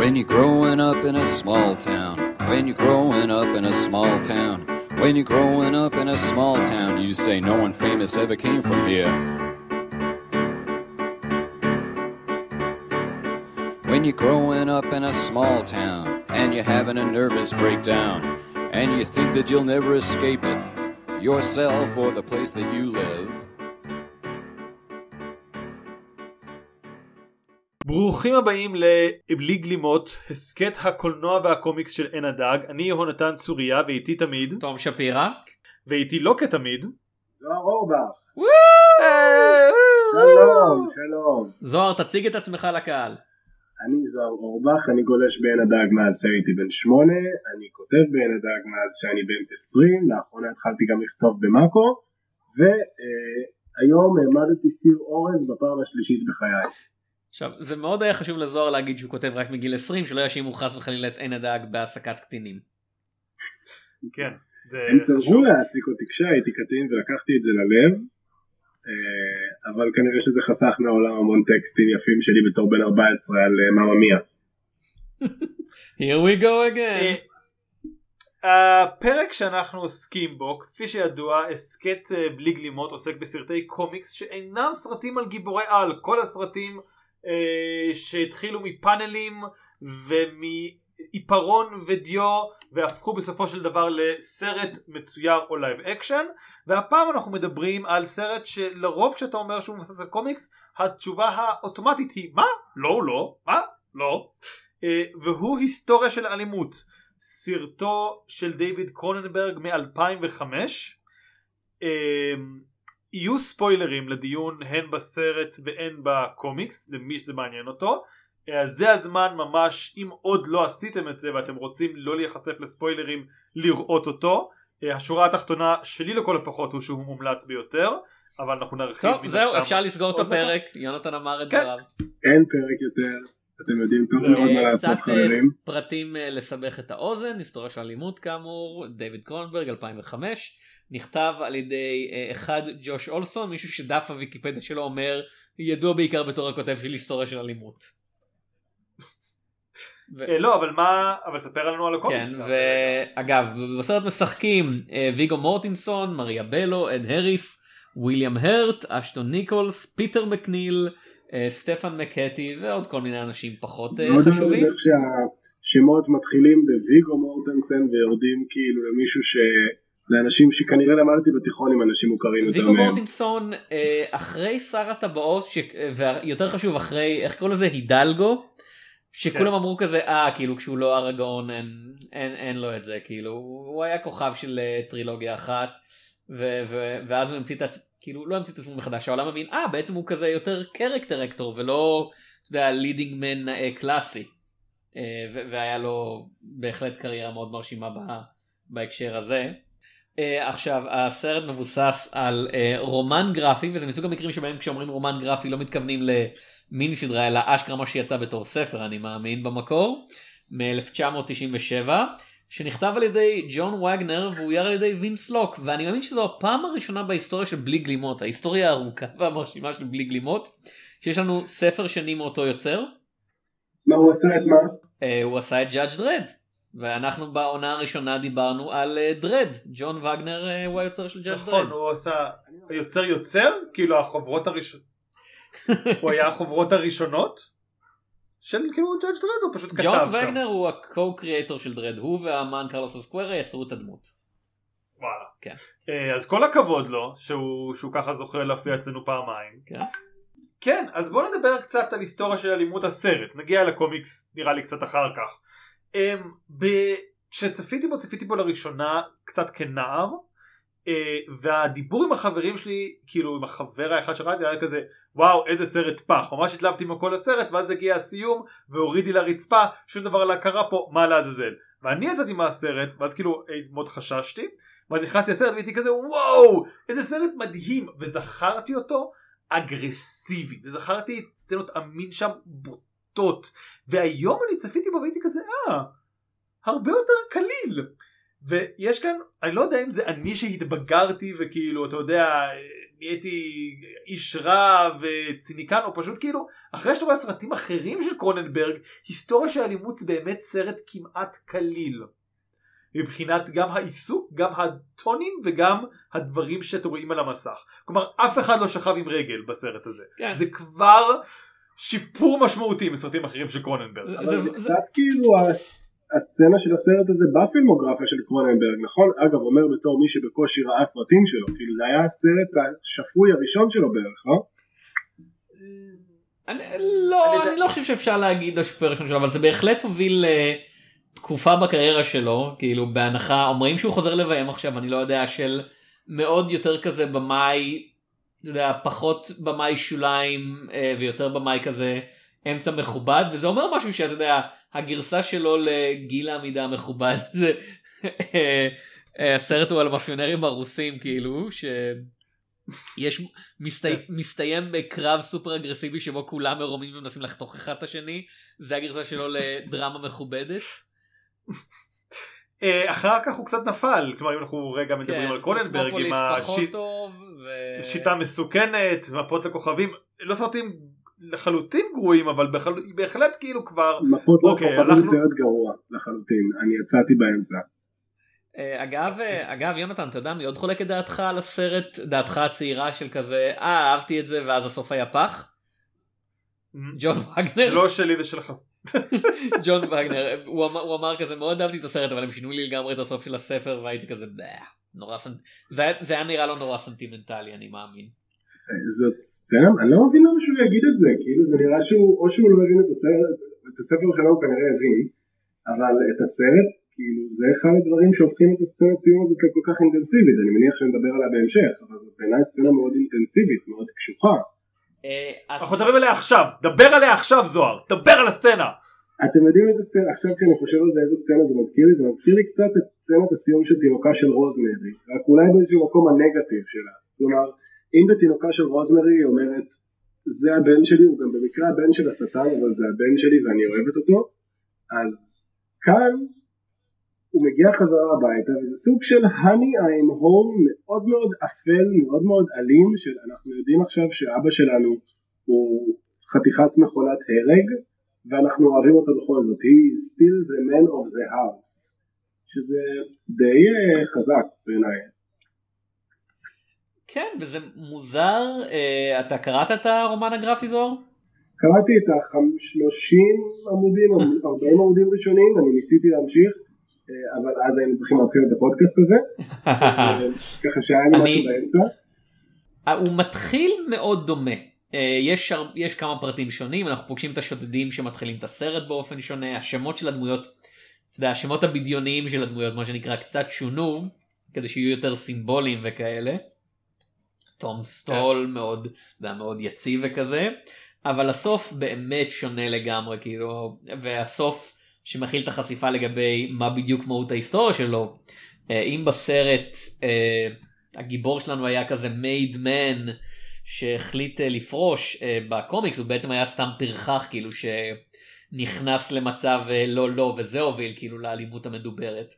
When you're growing up in a small town, when you're growing up in a small town, when you're growing up in a small town, you say no one famous ever came from here. When you're growing up in a small town and you're having a nervous breakdown and you think that you'll never escape it, yourself or the place that you live. ברוכים הבאים לבלי גלימות, הסכת הקולנוע והקומיקס של עין הדג, אני יהונתן צוריה ואיתי תמיד, תום שפירא. ואיתי לא כתמיד. זוהר אורבך, שלום, שלום. זוהר תציג את עצמך לקהל. אני זוהר אורבך, אני גולש בעין הדג מאז שהייתי בן שמונה, אני כותב בעין הדג מאז שאני בן עשרים, לאחרונה התחלתי גם לכתוב במאקו, והיום העמדתי סיר אורז בפעם השלישית בחיי. עכשיו זה מאוד היה חשוב לזוהר להגיד שהוא כותב רק מגיל 20 שלא יאשימו חס וחלילה את עין הדג בהעסקת קטינים. כן, זה הם חשוב. סירבו להעסיק אותי כשהייתי קטין ולקחתי את זה ללב, אה, אבל כנראה שזה חסך מהעולם המון טקסטים יפים שלי בתור בן 14 על אה, מאמא מיה. Here we go again. אה, הפרק שאנחנו עוסקים בו, כפי שידוע, הסכת בלי גלימות עוסק בסרטי קומיקס שאינם סרטים על גיבורי על, כל הסרטים שהתחילו מפאנלים ומעיפרון ודיו והפכו בסופו של דבר לסרט מצויר או live action והפעם אנחנו מדברים על סרט שלרוב כשאתה אומר שהוא מבוסס על קומיקס התשובה האוטומטית היא מה? לא לא, מה? לא. אה, והוא היסטוריה של אלימות. סרטו של דיוויד קרוננברג מ-2005 יהיו ספוילרים לדיון הן בסרט והן בקומיקס למי שזה מעניין אותו אה, אז זה הזמן ממש אם עוד לא עשיתם את זה ואתם רוצים לא להיחשף לספוילרים לראות אותו אה, השורה התחתונה שלי לכל הפחות הוא שהוא מומלץ ביותר אבל אנחנו נרחיב טוב זהו אפשר לסגור את הפרק יונתן אמר את כן. דבריו. אין פרק יותר, אתם יודעים טוב. מאוד מה לעשות קצת אה, חברים. פרטים אה, לסבך את האוזן היסטוריה של אלימות כאמור דיוויד קרונברג 2005 נכתב על ידי אה, אחד ג'וש אולסון מישהו שדף הוויקיפדיה שלו אומר ידוע בעיקר בתור הכותב של היסטוריה של אלימות. ו- אה, לא אבל מה אבל ספר לנו על הקומיקס כן. ואגב, בסרט משחקים ויגו מורטינסון, מריה בלו, אד הריס, וויליאם הרט, אשטון ניקולס, פיטר מקניל, סטפן מקהטי ועוד כל מיני אנשים פחות אה, חשובים. איך שהשמות מתחילים בוויגו מורטנסן ויורדים כאילו למישהו ש... לאנשים שכנראה למדתי בתיכון עם אנשים מוכרים יותר ויגו מהם. מורטינסון אה, אחרי שר הטבעות, ש- ויותר חשוב אחרי, איך קוראים לזה? הידלגו? שכולם כן. אמרו כזה, אה, כאילו כשהוא לא אראגורן אין, אין, אין לו את זה, כאילו, הוא היה כוכב של אה, טרילוגיה אחת, ו, ו, ואז הוא המציא את עצמו, כאילו, לא המציא את עצמו מחדש, העולם מבין, אה, בעצם הוא כזה יותר character actor, ולא, אתה יודע, leading man אה, קלאסי. אה, והיה לו בהחלט קריירה מאוד מרשימה ב- בהקשר הזה. Uh, עכשיו הסרט מבוסס על uh, רומן גרפי וזה מסוג המקרים שבהם כשאומרים רומן גרפי לא מתכוונים למיני סדרה אלא אשכרה מה שיצא בתור ספר אני מאמין במקור מ-1997 שנכתב על ידי ג'ון וגנר ואויר על ידי וינס לוק ואני מאמין שזו הפעם הראשונה בהיסטוריה של בלי גלימות ההיסטוריה הארוכה והמרשימה של בלי גלימות שיש לנו ספר שני מאותו יוצר. מה הוא עשה את מה? אה, הוא עשה את Judge Dredd. ואנחנו בעונה הראשונה דיברנו על דרד. ג'ון וגנר אה, הוא היוצר של Judge נכון Dredd. הוא עשה יוצר יוצר כאילו החוברות הראשונות הוא היה החוברות הראשונות של כאילו Judge Dredd הוא פשוט כתב ג'ון שם וגנר הוא ה-co-creator של דרד, הוא והאמן קרלוס אסקרה יצרו את הדמות. וואלה. כן. אה, אז כל הכבוד לו שהוא, שהוא ככה זוכה להופיע אצלנו פעמיים. כן. כן, אז בואו נדבר קצת על היסטוריה של אלימות הסרט. נגיע לקומיקס נראה לי קצת אחר כך. אמ, כשצפיתי בו, צפיתי בו לראשונה קצת כנער. אה, והדיבור עם החברים שלי, כאילו עם החבר האחד שראיתי, היה כזה וואו איזה סרט פח. ממש התלהבתי מכל הסרט ואז הגיע הסיום והורידי לרצפה, שום דבר לא קרה פה, מה לעזאזל. ואני יצאתי מהסרט, ואז כאילו אה, מאוד חששתי, ואז נכנסתי לסרט והייתי כזה וואו איזה סרט מדהים וזכרתי אותו אגרסיבי וזכרתי את סצנות המין שם בוטות והיום אני צפיתי בו והייתי כזה אה הרבה יותר קליל ויש כאן אני לא יודע אם זה אני שהתבגרתי וכאילו אתה יודע נהייתי איש רע וציניקן או פשוט כאילו אחרי שאתה רואה סרטים אחרים של קרוננברג היסטוריה של אלימות זה באמת סרט כמעט קליל. מבחינת גם העיסוק גם הטונים וגם הדברים שאתם רואים על המסך כלומר אף אחד לא שכב עם רגל בסרט הזה כן. זה כבר שיפור משמעותי מסרטים אחרים של קרוננברג. זה- אבל זה זה- קצת כאילו הסצנה של הסרט הזה בפילמוגרפיה של קרוננברג, נכון? אגב, אומר בתור מי שבקושי ראה סרטים שלו, כאילו זה היה הסרט השפוי הראשון שלו בערך, לא? אני לא, אני אני לא חושב שאפשר להגיד השופט הראשון שלו, אבל זה בהחלט הוביל לתקופה בקריירה שלו, כאילו בהנחה, אומרים שהוא חוזר לביים עכשיו, אני לא יודע, של מאוד יותר כזה במאי, אתה יודע, פחות במאי שוליים אה, ויותר במאי כזה אמצע מכובד, וזה אומר משהו שאתה יודע, הגרסה שלו לגיל העמידה המכובד, זה אה, אה, הסרט הוא על המאפיונרים הרוסים, כאילו, ש... יש מסתי... מסתיים בקרב סופר אגרסיבי שבו כולם מרומים ומנסים לחתוך אחד את השני זה הגרסה שלו לדרמה מכובדת. אה, אחר כך הוא קצת נפל כלומר אם אנחנו רגע מדברים כן, על קרוננברג עם קוסמופוליס פחות השיט- טוב. ו... מסוכנת מפות לכוכבים לא סרטים לחלוטין גרועים אבל בחל... בהחלט כאילו כבר מפות אוקיי, לכוכבים אנחנו- סרט גרוע לחלוטין, אני יצאתי באמצע. אה, אגב אה, אגב יונתן אתה יודע מי עוד חולק את דעתך על הסרט דעתך הצעירה של כזה אה אהבתי את זה ואז הסוף היה פח. ג'ון וגנר לא שלי זה שלך. ג'ון וגנר הוא אמר, הוא אמר כזה מאוד אהבתי את הסרט אבל הם שינו לי לגמרי את הסוף של הספר והייתי כזה "באה, נורא סנט... זה, היה- זה היה נראה לו נורא סנטימנטלי אני מאמין. זאת סצנה, אני לא מבין למה שהוא יגיד את זה, כאילו זה נראה שהוא, או שהוא לא הבין את הסרט, את הספר שלו הוא כנראה הבין, אבל את הסרט, כאילו זה אחד הדברים שהופכים את הסצנת סיום הזאת לכל כך אינטנסיבית, אני מניח שנדבר עליה בהמשך, אבל זאת בעיניי סצנה מאוד אינטנסיבית, מאוד קשוחה. אה, אנחנו מדברים עליה עכשיו דבר עליה עכשיו זוהר דבר על הסצנה. אתם יודעים איזה סצנה, עכשיו כשאני חושב על זה איזה סצנה זה מזכיר לי, זה מזכיר לי קצת את סצנת הסיום של תינוקה של רוזמרי, רק אולי באיזשהו מקום הנגטיב שלה, כלומר, אם בתינוקה של רוזמרי היא אומרת, זה הבן שלי, הוא גם במקרה הבן של השטן, אבל זה הבן שלי ואני אוהבת אותו, אז כאן הוא מגיע חזרה הביתה, וזה סוג של honey I'm home מאוד מאוד אפל, מאוד מאוד אלים, של אנחנו יודעים עכשיו שאבא שלנו הוא חתיכת מכונת הרג, ואנחנו אוהבים אותו בכל זאת, he is still the man of the house, שזה די אה, חזק בעיניי. כן וזה מוזר אה, אתה קראת את הרומן הגרפי זוהר? קראתי את ה-30 עמודים, 40 עמודים ראשונים, אני ניסיתי להמשיך, אה, אבל אז היינו צריכים להתחיל את הפודקאסט הזה, ככה שהיה לי אני- משהו באמצע. אה, הוא מתחיל מאוד דומה. יש, יש כמה פרטים שונים, אנחנו פוגשים את השודדים שמתחילים את הסרט באופן שונה, השמות של הדמויות, אתה יודע, השמות הבדיוניים של הדמויות, מה שנקרא, קצת שונו, כדי שיהיו יותר סימבוליים וכאלה. תום סטול מאוד, אתה יודע, מאוד יציב וכזה, אבל הסוף באמת שונה לגמרי, כאילו, והסוף שמכיל את החשיפה לגבי מה בדיוק מהות ההיסטוריה שלו. אה, אם בסרט אה, הגיבור שלנו היה כזה made man שהחליט אה, לפרוש בקומיקס הוא בעצם היה סתם פרחח כאילו שנכנס למצב לא לא וזה הוביל כאילו לאלימות המדוברת.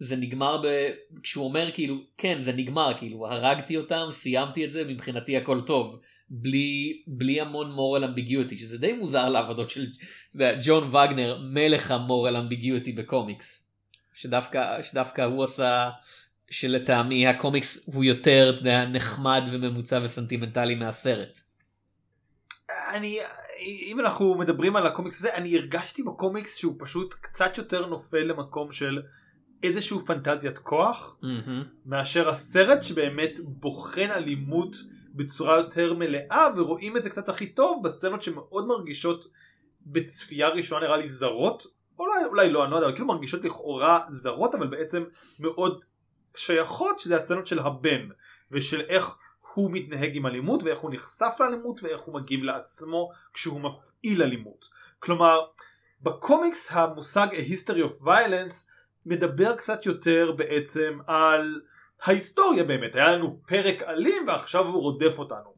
וזה נגמר ב... כשהוא אומר כאילו כן זה נגמר כאילו הרגתי אותם סיימתי את זה מבחינתי הכל טוב. בלי בלי המון moral ambiguity שזה די מוזר לעבודות של ג'ון וגנר מלך המורל אמביגיוטי בקומיקס שדווקא שדווקא הוא עשה שלטעמי הקומיקס הוא יותר אתה יודע, נחמד וממוצע וסנטימנטלי מהסרט. אני אם אנחנו מדברים על הקומיקס הזה אני הרגשתי בקומיקס שהוא פשוט קצת יותר נופל למקום של איזשהו פנטזיית כוח מאשר הסרט שבאמת בוחן אלימות בצורה יותר מלאה ורואים את זה קצת הכי טוב בסצנות שמאוד מרגישות בצפייה ראשונה נראה לי זרות אולי אולי לא אני לא יודע אבל כאילו מרגישות לכאורה זרות אבל בעצם מאוד שייכות שזה הסצנות של הבן ושל איך הוא מתנהג עם אלימות ואיך הוא נחשף לאלימות ואיך הוא מגיב לעצמו כשהוא מפעיל אלימות. כלומר בקומיקס המושג A History of Violence מדבר קצת יותר בעצם על ההיסטוריה באמת היה לנו פרק אלים ועכשיו הוא רודף אותנו.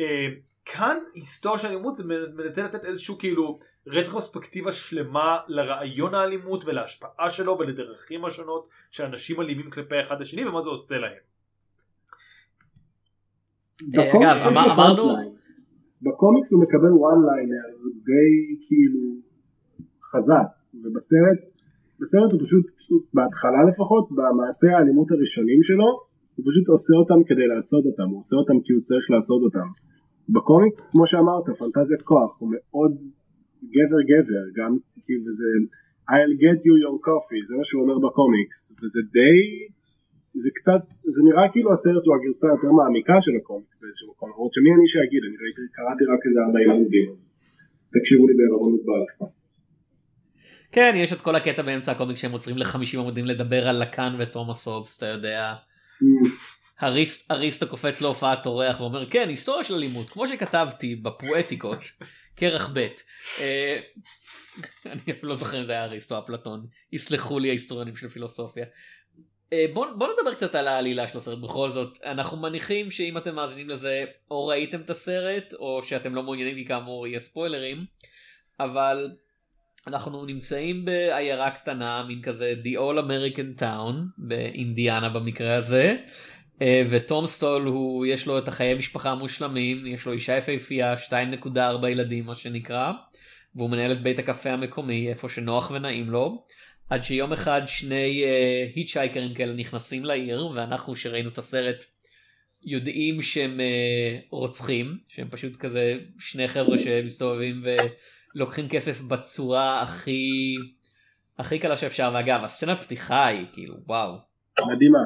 אה, כאן היסטוריה של אלימות זה מנסה לתת איזשהו כאילו רטרוספקטיבה שלמה לרעיון האלימות ולהשפעה שלו ולדרכים השונות שאנשים אלימים כלפי אחד השני ומה זה עושה להם. בקומיקס אגב, אמרנו- הוא מקבל וואן ליינר די כאילו חזק ובסרט בסרט הוא פשוט, פשוט בהתחלה לפחות במעשי האלימות הראשונים שלו הוא פשוט עושה אותם כדי לעשות אותם הוא עושה אותם כי הוא צריך לעשות אותם בקומיקס כמו שאמרת פנטזיית כוח הוא מאוד גבר גבר גם כאילו זה I'll get you your coffee זה מה שהוא אומר בקומיקס וזה די זה קצת, זה נראה כאילו הסרט הוא הגרסה היותר מעמיקה של הקומיקס באיזשהו מקום, למרות שמי אני שאגיד, אני ראיתי, קראתי רק איזה 40 עמודים, אז תקשיבו לי בערבון מוגבל. כן, יש את כל הקטע באמצע הקומיקס שהם עוצרים ל-50 עמודים לדבר על לקאן ותומאס הובס, אתה יודע. אריסט, אריסטו קופץ להופעת אורח ואומר כן היסטוריה של אלימות כמו שכתבתי בפואטיקות כרך ב' אה, אני אפילו לא זוכר אם זה היה אריסטו אפלטון יסלחו לי ההיסטוריונים של פילוסופיה. אה, בוא, בוא נדבר קצת על העלילה של הסרט בכל זאת אנחנו מניחים שאם אתם מאזינים לזה או ראיתם את הסרט או שאתם לא מעוניינים כי כאמור יהיה ספוילרים אבל אנחנו נמצאים בעיירה קטנה מין כזה The All American Town באינדיאנה במקרה הזה אה, וטום סטול הוא יש לו את החיי משפחה המושלמים יש לו אישה יפהפייה 2.4 ילדים מה שנקרא והוא מנהל את בית הקפה המקומי איפה שנוח ונעים לו. עד שיום אחד שני היטשייקרים כאלה נכנסים לעיר ואנחנו שראינו את הסרט יודעים שהם אה, רוצחים שהם פשוט כזה שני חבר'ה שמסתובבים ולוקחים כסף בצורה הכי הכי קלה שאפשר ואגב הסצנת פתיחה היא כאילו וואו מדהימה.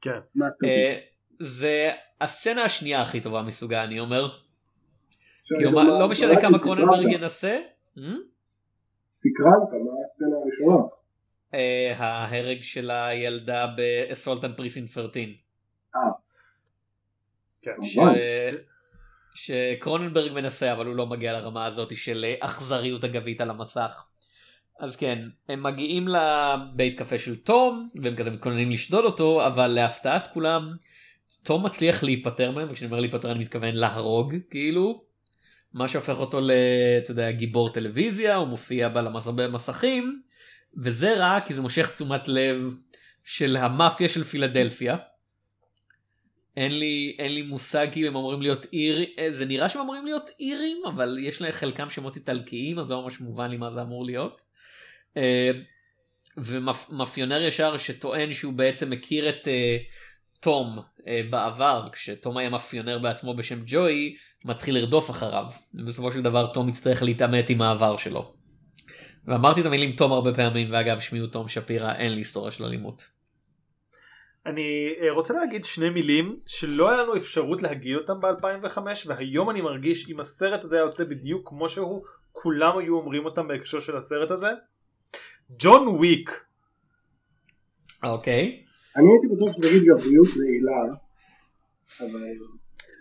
כן. אה. זה הסצנה השנייה הכי טובה מסוגה אני אומר כאילו לא משנה רק כמה קרוננברג ינסה אה? סקרנת, מה הסצנה הראשונה? אה, ההרג של הילדה באסולטן פריסין 13 כן. שקרוננברג מנסה אבל הוא לא מגיע לרמה הזאת של אכזריות אגבית על המסך. אז כן הם מגיעים לבית קפה של תום והם כזה מתכוננים לשדוד אותו אבל להפתעת כולם תום מצליח להיפטר מהם וכשאני אומר להיפטר אני מתכוון להרוג כאילו. מה שהופך אותו ל... אתה יודע, גיבור טלוויזיה, הוא מופיע במס... במסכים, וזה רע כי זה מושך תשומת לב של המאפיה של פילדלפיה. אין לי, אין לי מושג כאילו הם אמורים להיות עיר, אה, זה נראה שהם אמורים להיות אירים, אבל יש להם חלקם שמות איטלקיים, אז לא ממש מובן לי מה זה אמור להיות. אה, ומאפיונר ישר שטוען שהוא בעצם מכיר את אה, תום אה, בעבר, כשתום היה מאפיונר בעצמו בשם ג'וי, מתחיל לרדוף אחריו. ובסופו של דבר תום יצטרך להתעמת עם העבר שלו. ואמרתי את המילים תום הרבה פעמים, ואגב שמי הוא תום שפירא, אין לי היסטוריה של אלימות. אני אה, רוצה להגיד שני מילים שלא היה לנו אפשרות להגיד אותם ב-2005 והיום אני מרגיש אם הסרט הזה היה יוצא בדיוק כמו שהוא כולם היו אומרים אותם בהקשר של הסרט הזה. ג'ון וויק אוקיי. אני הייתי בטוח שתגיד גבריות רעילה, אבל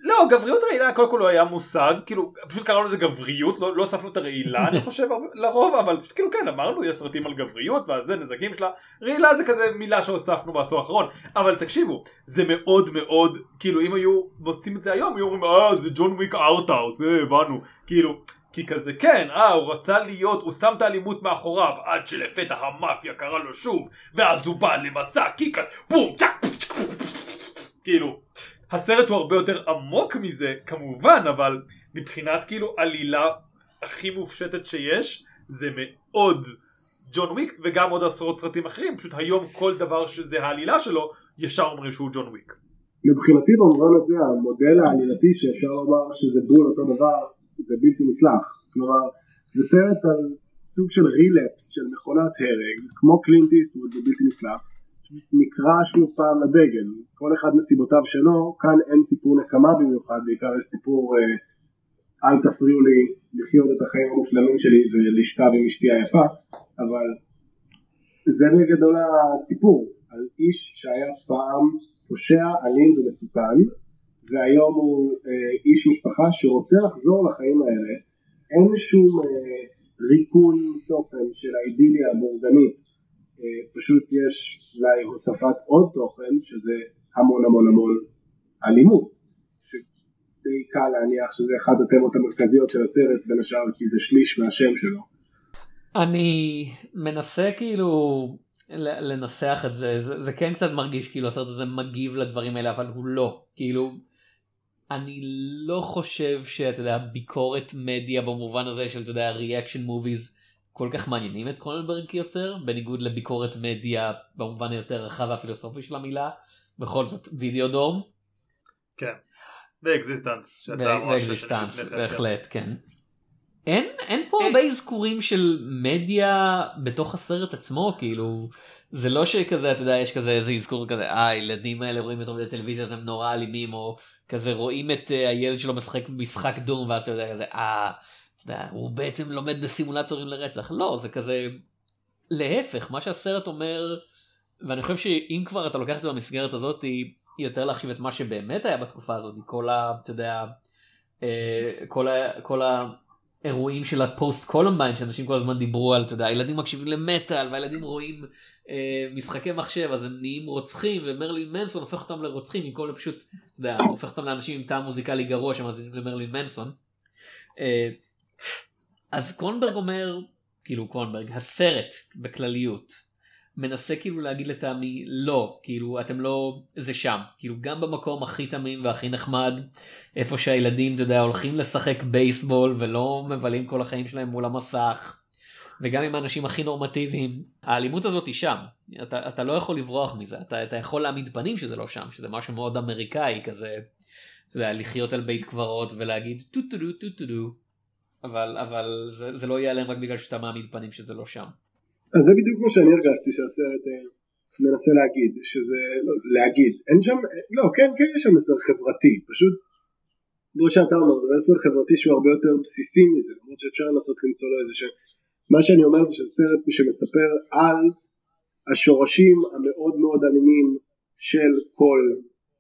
לא גבריות רעילה קודם כל לא היה מושג כאילו פשוט קראנו לזה גבריות לא, לא הוספנו את הרעילה אני חושב לרוב אבל פשוט כאילו כן אמרנו יש סרטים על גבריות והזה נזקים שלה רעילה זה כזה מילה שהוספנו בעשור האחרון אבל תקשיבו זה מאוד מאוד כאילו אם היו מוצאים את זה היום היו אומרים אה זה ג'ון וויק ארטהאוס אה הבנו כאילו כי כזה כן אה הוא רצה להיות הוא שם את האלימות מאחוריו עד שלפתע המאפיה קרא לו שוב ואז הוא בא למסע קיקס בום צ'ק כאילו הסרט הוא הרבה יותר עמוק מזה כמובן אבל מבחינת כאילו עלילה הכי מופשטת שיש זה מאוד ג'ון וויק וגם עוד עשרות סרטים אחרים פשוט היום כל דבר שזה העלילה שלו ישר אומרים שהוא ג'ון וויק. מבחינתי במובן הזה המודל העלילתי שאפשר לומר שזה בול אותו דבר זה בלתי נסלח. כלומר זה סרט על סוג של רילפס של מכונת הרג כמו קלינט איסטווד בבלתי נסלח נקרא שוב פעם לדגל. כל אחד מסיבותיו שלו כאן אין סיפור נקמה במיוחד בעיקר יש סיפור אה, אל תפריעו לי לחיות את החיים המושלמים שלי ולשכב עם אשתי היפה אבל זה בגדול הסיפור. על איש שהיה פעם פושע, אלים ומסוכן והיום הוא אה, איש משפחה שרוצה לחזור לחיים האלה. אין שום אה, ריקון תוכן של האידיליה הבורגנית פשוט יש אולי הוספת עוד תוכן שזה המון המון המון אלימות שדי קל להניח שזה אחד התמות המרכזיות של הסרט בין השאר כי זה שליש מהשם שלו. אני מנסה כאילו לנסח את זה, זה, זה כן קצת מרגיש כאילו הסרט הזה מגיב לדברים האלה אבל הוא לא, כאילו אני לא חושב שאתה יודע ביקורת מדיה במובן הזה של אתה יודע reaction movies כל כך מעניינים את קרוננברג כיוצר בניגוד לביקורת מדיה במובן היותר רחב והפילוסופי של המילה בכל זאת וידאודרום. כן. ואקזיסטנס. ואקזיסטנס בהחלט כן. אין, אין פה הרבה אזכורים של מדיה בתוך הסרט עצמו כאילו זה לא שכזה אתה יודע יש כזה איזה אזכור כזה אה הילדים האלה רואים יותר מדי טלוויזיה אז הם נורא אלימים או כזה רואים את uh, הילד שלו משחק משחק דום ואז אתה יודע כזה אה יודע, הוא בעצם לומד בסימולטורים לרצח לא זה כזה להפך מה שהסרט אומר ואני חושב שאם כבר אתה לוקח את זה במסגרת הזאת יותר להחשיב את מה שבאמת היה בתקופה הזאת כל ה... אתה יודע אה, כל ה... כל ה... אירועים של הפוסט קולומביין שאנשים כל הזמן דיברו על, אתה יודע, הילדים מקשיבים למטאל והילדים רואים אה, משחקי מחשב אז הם נהיים רוצחים ומרילין מנסון הופך אותם לרוצחים במקום לפשוט, אתה יודע, הופך אותם לאנשים עם טעם מוזיקלי גרוע שמאזינים למרילין מנסון. אה, אז קרוננברג אומר, כאילו קרוננברג, הסרט בכלליות מנסה כאילו להגיד לטעמי לא כאילו אתם לא זה שם. כאילו גם במקום הכי תמים והכי נחמד איפה שהילדים אתה יודע הולכים לשחק בייסבול ולא מבלים כל החיים שלהם מול המסך וגם עם האנשים הכי נורמטיביים האלימות הזאת היא שם. אתה, אתה לא יכול לברוח מזה. אתה, אתה יכול להעמיד פנים שזה לא שם שזה משהו מאוד אמריקאי כזה אתה יודע, לחיות על בית קברות ולהגיד טו טו טו טו דו אבל אבל זה, זה לא ייעלם רק בגלל שאתה מעמיד פנים שזה לא שם. אז זה בדיוק מה שאני הרגשתי שהסרט אה, מנסה להגיד, שזה, לא, להגיד, אין שם, לא, כן, כן יש שם מסר חברתי, פשוט, כמו שאתה אומר, זה מסר חברתי שהוא הרבה יותר בסיסי מזה, למרות שאפשר לנסות למצוא לו איזה ש... מה שאני אומר זה שזה סרט שמספר על השורשים המאוד מאוד אלימים של כל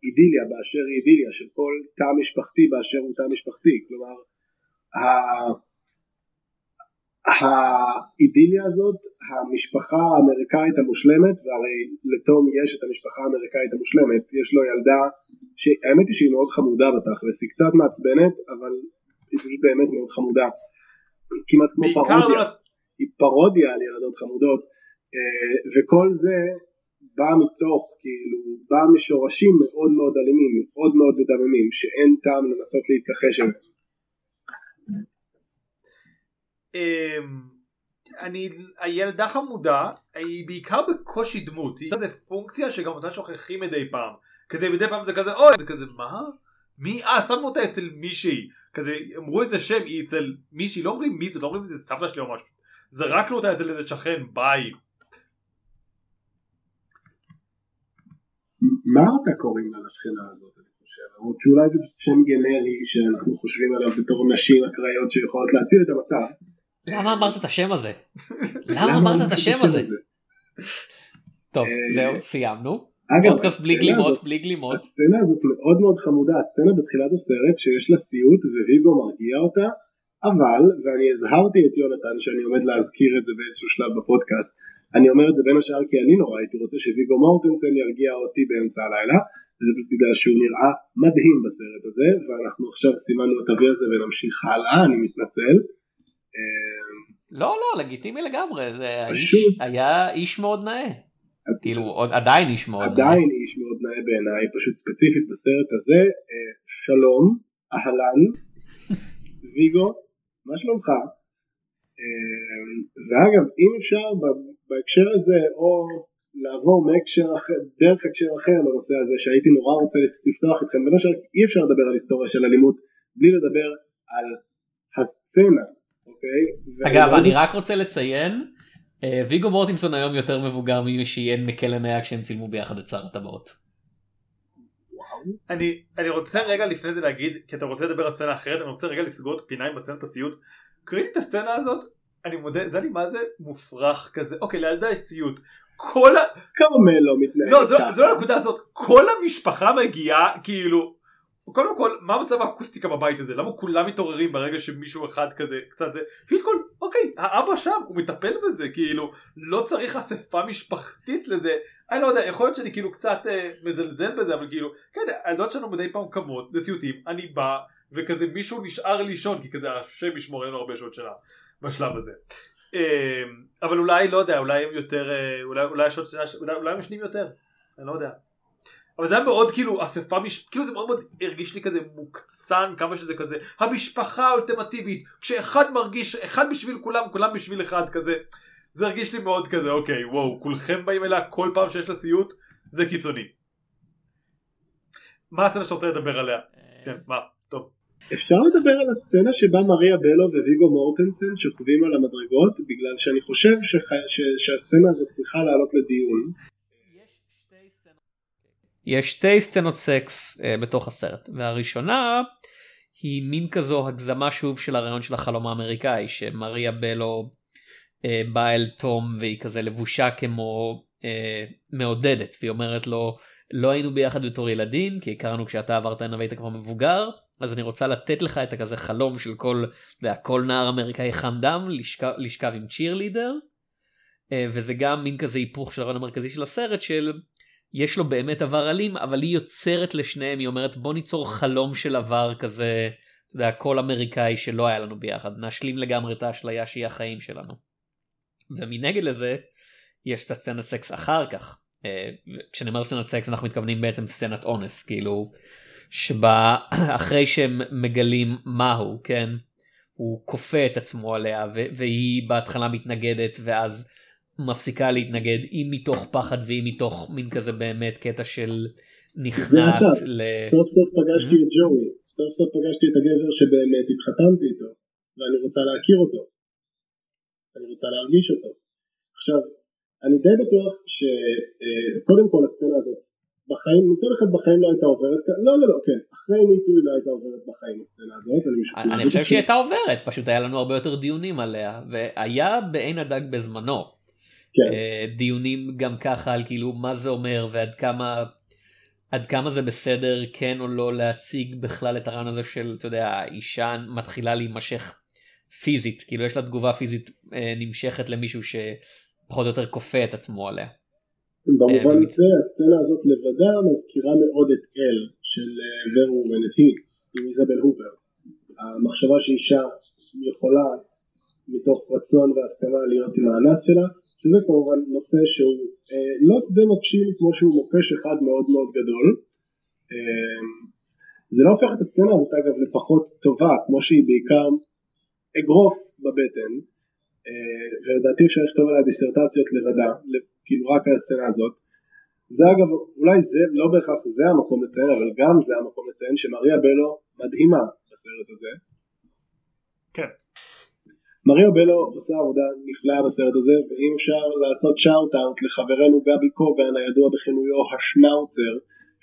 אידיליה באשר היא אידיליה, של כל תא משפחתי באשר הוא תא משפחתי, כלומר, האידיליה הזאת, המשפחה האמריקאית המושלמת, והרי לתום יש את המשפחה האמריקאית המושלמת, יש לו ילדה שהאמת היא שהיא מאוד חמודה בתכלס, היא קצת מעצבנת, אבל היא פשוט באמת מאוד חמודה, כמעט כמו פרודיה, לא... היא פרודיה על ילדות חמודות, אה, וכל זה בא מתוך, כאילו, בא משורשים מאוד מאוד אלימים, מאוד מאוד מדממים, שאין טעם לנסות להתכחש אליהם. אני, הילדה חמודה, היא בעיקר בקושי דמות, היא איזה פונקציה שגם אותה שוכחים מדי פעם. כזה מדי פעם זה כזה אוי, זה כזה מה? מי? אה, שמו אותה אצל מישהי. כזה, אמרו איזה שם, היא אצל מישהי, לא אומרים מי זה, לא אומרים איזה סבתא שלי או משהו. זרקנו אותה אצל איזה שכן, ביי. מה אתה קוראים לה לשכנה הזאת? למרות שאולי זה שם גנרי שאנחנו חושבים עליו בתור נשים אקראיות שיכולות להציל את המצב. למה אמרת את השם הזה? למה אמרת את השם הזה? טוב, אה, זהו, סיימנו. פודקאסט בלי גלימות, בלי גלימות. הסצנה הזאת מאוד מאוד חמודה, הסצנה בתחילת הסרט שיש לה סיוט וויגו מרגיע אותה, אבל, ואני הזהרתי את יונתן שאני עומד להזכיר את זה באיזשהו שלב בפודקאסט, אני אומר את זה בין השאר כי אני נורא הייתי רוצה שוויגו מורטנסן ירגיע אותי באמצע הלילה, וזה פשוט בגלל שהוא נראה מדהים בסרט הזה, ואנחנו עכשיו סימנו את אבי הזה ונמשיך הלאה, אני מתנצל. לא לא לגיטימי לגמרי זה האיש היה איש מאוד נאה. כאילו עוד עדיין איש מאוד נאה. עדיין איש מאוד נאה בעיניי פשוט ספציפית בסרט הזה אה, שלום אהלן ויגו מה שלומך אה, ואגב אם אפשר בהקשר הזה או לעבור מהקשר אחר, דרך הקשר אחר לנושא הזה שהייתי נורא רוצה לפתוח אתכם בין השאר אי אפשר לדבר על היסטוריה של אלימות בלי לדבר על הסצנה אוקיי? אגב, אני רק רוצה לציין, אה, ויגו מורטינסון היום יותר מבוגר ממי שיהיה מקלן היה כשהם צילמו ביחד את שר הטבעות. אני, אני רוצה רגע לפני זה להגיד, כי אתה רוצה לדבר על סצנה אחרת, אני רוצה רגע לסגור את הפינה עם הסצנת הסיוט. קראתי את הסצנה הזאת, אני מודה, זה אני מה זה מופרך כזה, אוקיי, לילדה יש סיוט. כל ה... כרמל לא מתנהג לא, זה לא הנקודה הזאת, כל המשפחה מגיעה, כאילו, קודם כל מה מצב האקוסטיקה בבית הזה למה כולם מתעוררים ברגע שמישהו אחד כזה קצת זה כל אוקיי האבא שם הוא מטפל בזה כאילו לא צריך אספה משפחתית לזה אני לא יודע יכול להיות שאני כאילו קצת אה, מזלזל בזה אבל כאילו כן הילדות שלנו מדי פעם קמות לסיוטים אני בא וכזה מישהו נשאר לישון כי כזה השם ישמור אין לו הרבה שעות שלה בשלב הזה. אה, אבל אולי לא יודע אולי הם יותר אה, אולי אולי השעות אולי, אולי הם ישנים יותר אני לא יודע. אבל זה היה מאוד כאילו אספה מש... כאילו זה מאוד מאוד הרגיש לי כזה מוקצן כמה שזה כזה המשפחה האולטימטיבית כשאחד מרגיש אחד בשביל כולם כולם בשביל אחד כזה זה הרגיש לי מאוד כזה אוקיי וואו כולכם באים אליה כל פעם שיש לה סיוט זה קיצוני. מה הסצנה שאתה רוצה לדבר עליה? כן מה טוב. אפשר לדבר על הסצנה שבה מריה בלו וויגו מורטנסן שוכבים על המדרגות בגלל שאני חושב שח... ש... שהסצנה הזאת צריכה לעלות לדיון. יש שתי סצנות סקס uh, בתוך הסרט והראשונה היא מין כזו הגזמה שוב של הרעיון של החלום האמריקאי שמריה בלו uh, באה אל תום והיא כזה לבושה כמו uh, מעודדת והיא אומרת לו לא היינו ביחד בתור ילדים כי הכרנו כשאתה עברת הנה והיית כבר מבוגר אז אני רוצה לתת לך את הכזה חלום של כל, יודע, כל נער אמריקאי חם דם לשכב, לשכב עם צ'ירלידר וזה גם מין כזה היפוך של הרעיון המרכזי של הסרט של יש לו באמת עבר אלים אבל היא יוצרת לשניהם היא אומרת בוא ניצור חלום של עבר כזה אתה יודע כל אמריקאי שלא היה לנו ביחד נשלים לגמרי את האשליה שהיא החיים שלנו. ומנגד לזה יש את הסצנת סקס אחר כך אה, כשאני אומר סצנת סקס אנחנו מתכוונים בעצם סצנת אונס כאילו שבה אחרי שהם מגלים מהו כן הוא כופה את עצמו עליה והיא בהתחלה מתנגדת ואז מפסיקה להתנגד אם מתוך פחד ואם מתוך מין כזה באמת קטע של נכנעת ל... סוף סוף פגשתי את ג'וי, סוף סוף פגשתי את הגבר שבאמת התחתנתי איתו ואני רוצה להכיר אותו, אני רוצה להרגיש אותו. עכשיו, אני די בטוח שקודם כל הסצנה הזאת בחיים, מצד אחד בחיים לא הייתה עוברת, לא לא לא, כן, אחרי מיטוי לא הייתה עוברת בחיים הסצנה הזאת, אני משוכנע. אני חושב שהיא הייתה עוברת, פשוט היה לנו הרבה יותר דיונים עליה, והיה בעין הדג בזמנו. כן. אה, דיונים גם ככה על כאילו מה זה אומר ועד כמה עד כמה זה בסדר כן או לא להציג בכלל את הרעיון הזה של אתה יודע האישה מתחילה להימשך פיזית כאילו יש לה תגובה פיזית אה, נמשכת למישהו שפחות או יותר כופה את עצמו עליה. במובן הזה הסצנה הזאת לבדה מזכירה מאוד את אל של ורומן את היא עם איזבל הובר. המחשבה שאישה יכולה מתוך רצון והסכמה להיות עם האנס שלה שזה כמובן נושא שהוא אה, לא שדה מוקשים כמו שהוא מוקש אחד מאוד מאוד גדול. אה, זה לא הופך את הסצנה הזאת אגב לפחות טובה כמו שהיא בעיקר אגרוף בבטן אה, ולדעתי אפשר לכתוב עליה דיסרטציות לבדה כאילו רק על הסצנה הזאת. זה אגב אולי זה לא בהכרח זה המקום לציין אבל גם זה המקום לציין שמריה בלו מדהימה בסרט הזה. מריו בלו עושה עבודה נפלאה בסרט הזה ואם אפשר לעשות שאוט אאוט לחברנו גבי קוגן הידוע בכינויו השנאוצר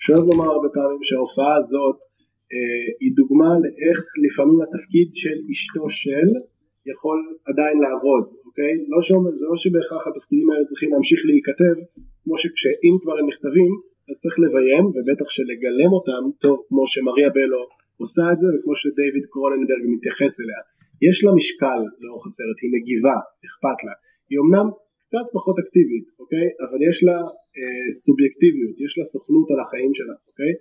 שאוהב לומר הרבה פעמים שההופעה הזאת אה, היא דוגמה לאיך לפעמים התפקיד של אשתו של יכול עדיין לעבוד, אוקיי? לא שאומר, זה לא שבהכרח התפקידים האלה צריכים להמשיך להיכתב כמו שכשאם כבר הם נכתבים אז צריך לביים ובטח שלגלם אותם טוב כמו שמריה בלו עושה את זה וכמו שדייוויד קרוננברג מתייחס אליה יש לה משקל לאורך הסרט, היא מגיבה, אכפת לה. היא אמנם קצת פחות אקטיבית, אוקיי? אבל יש לה אה, סובייקטיביות, יש לה סוכנות על החיים שלה, אוקיי?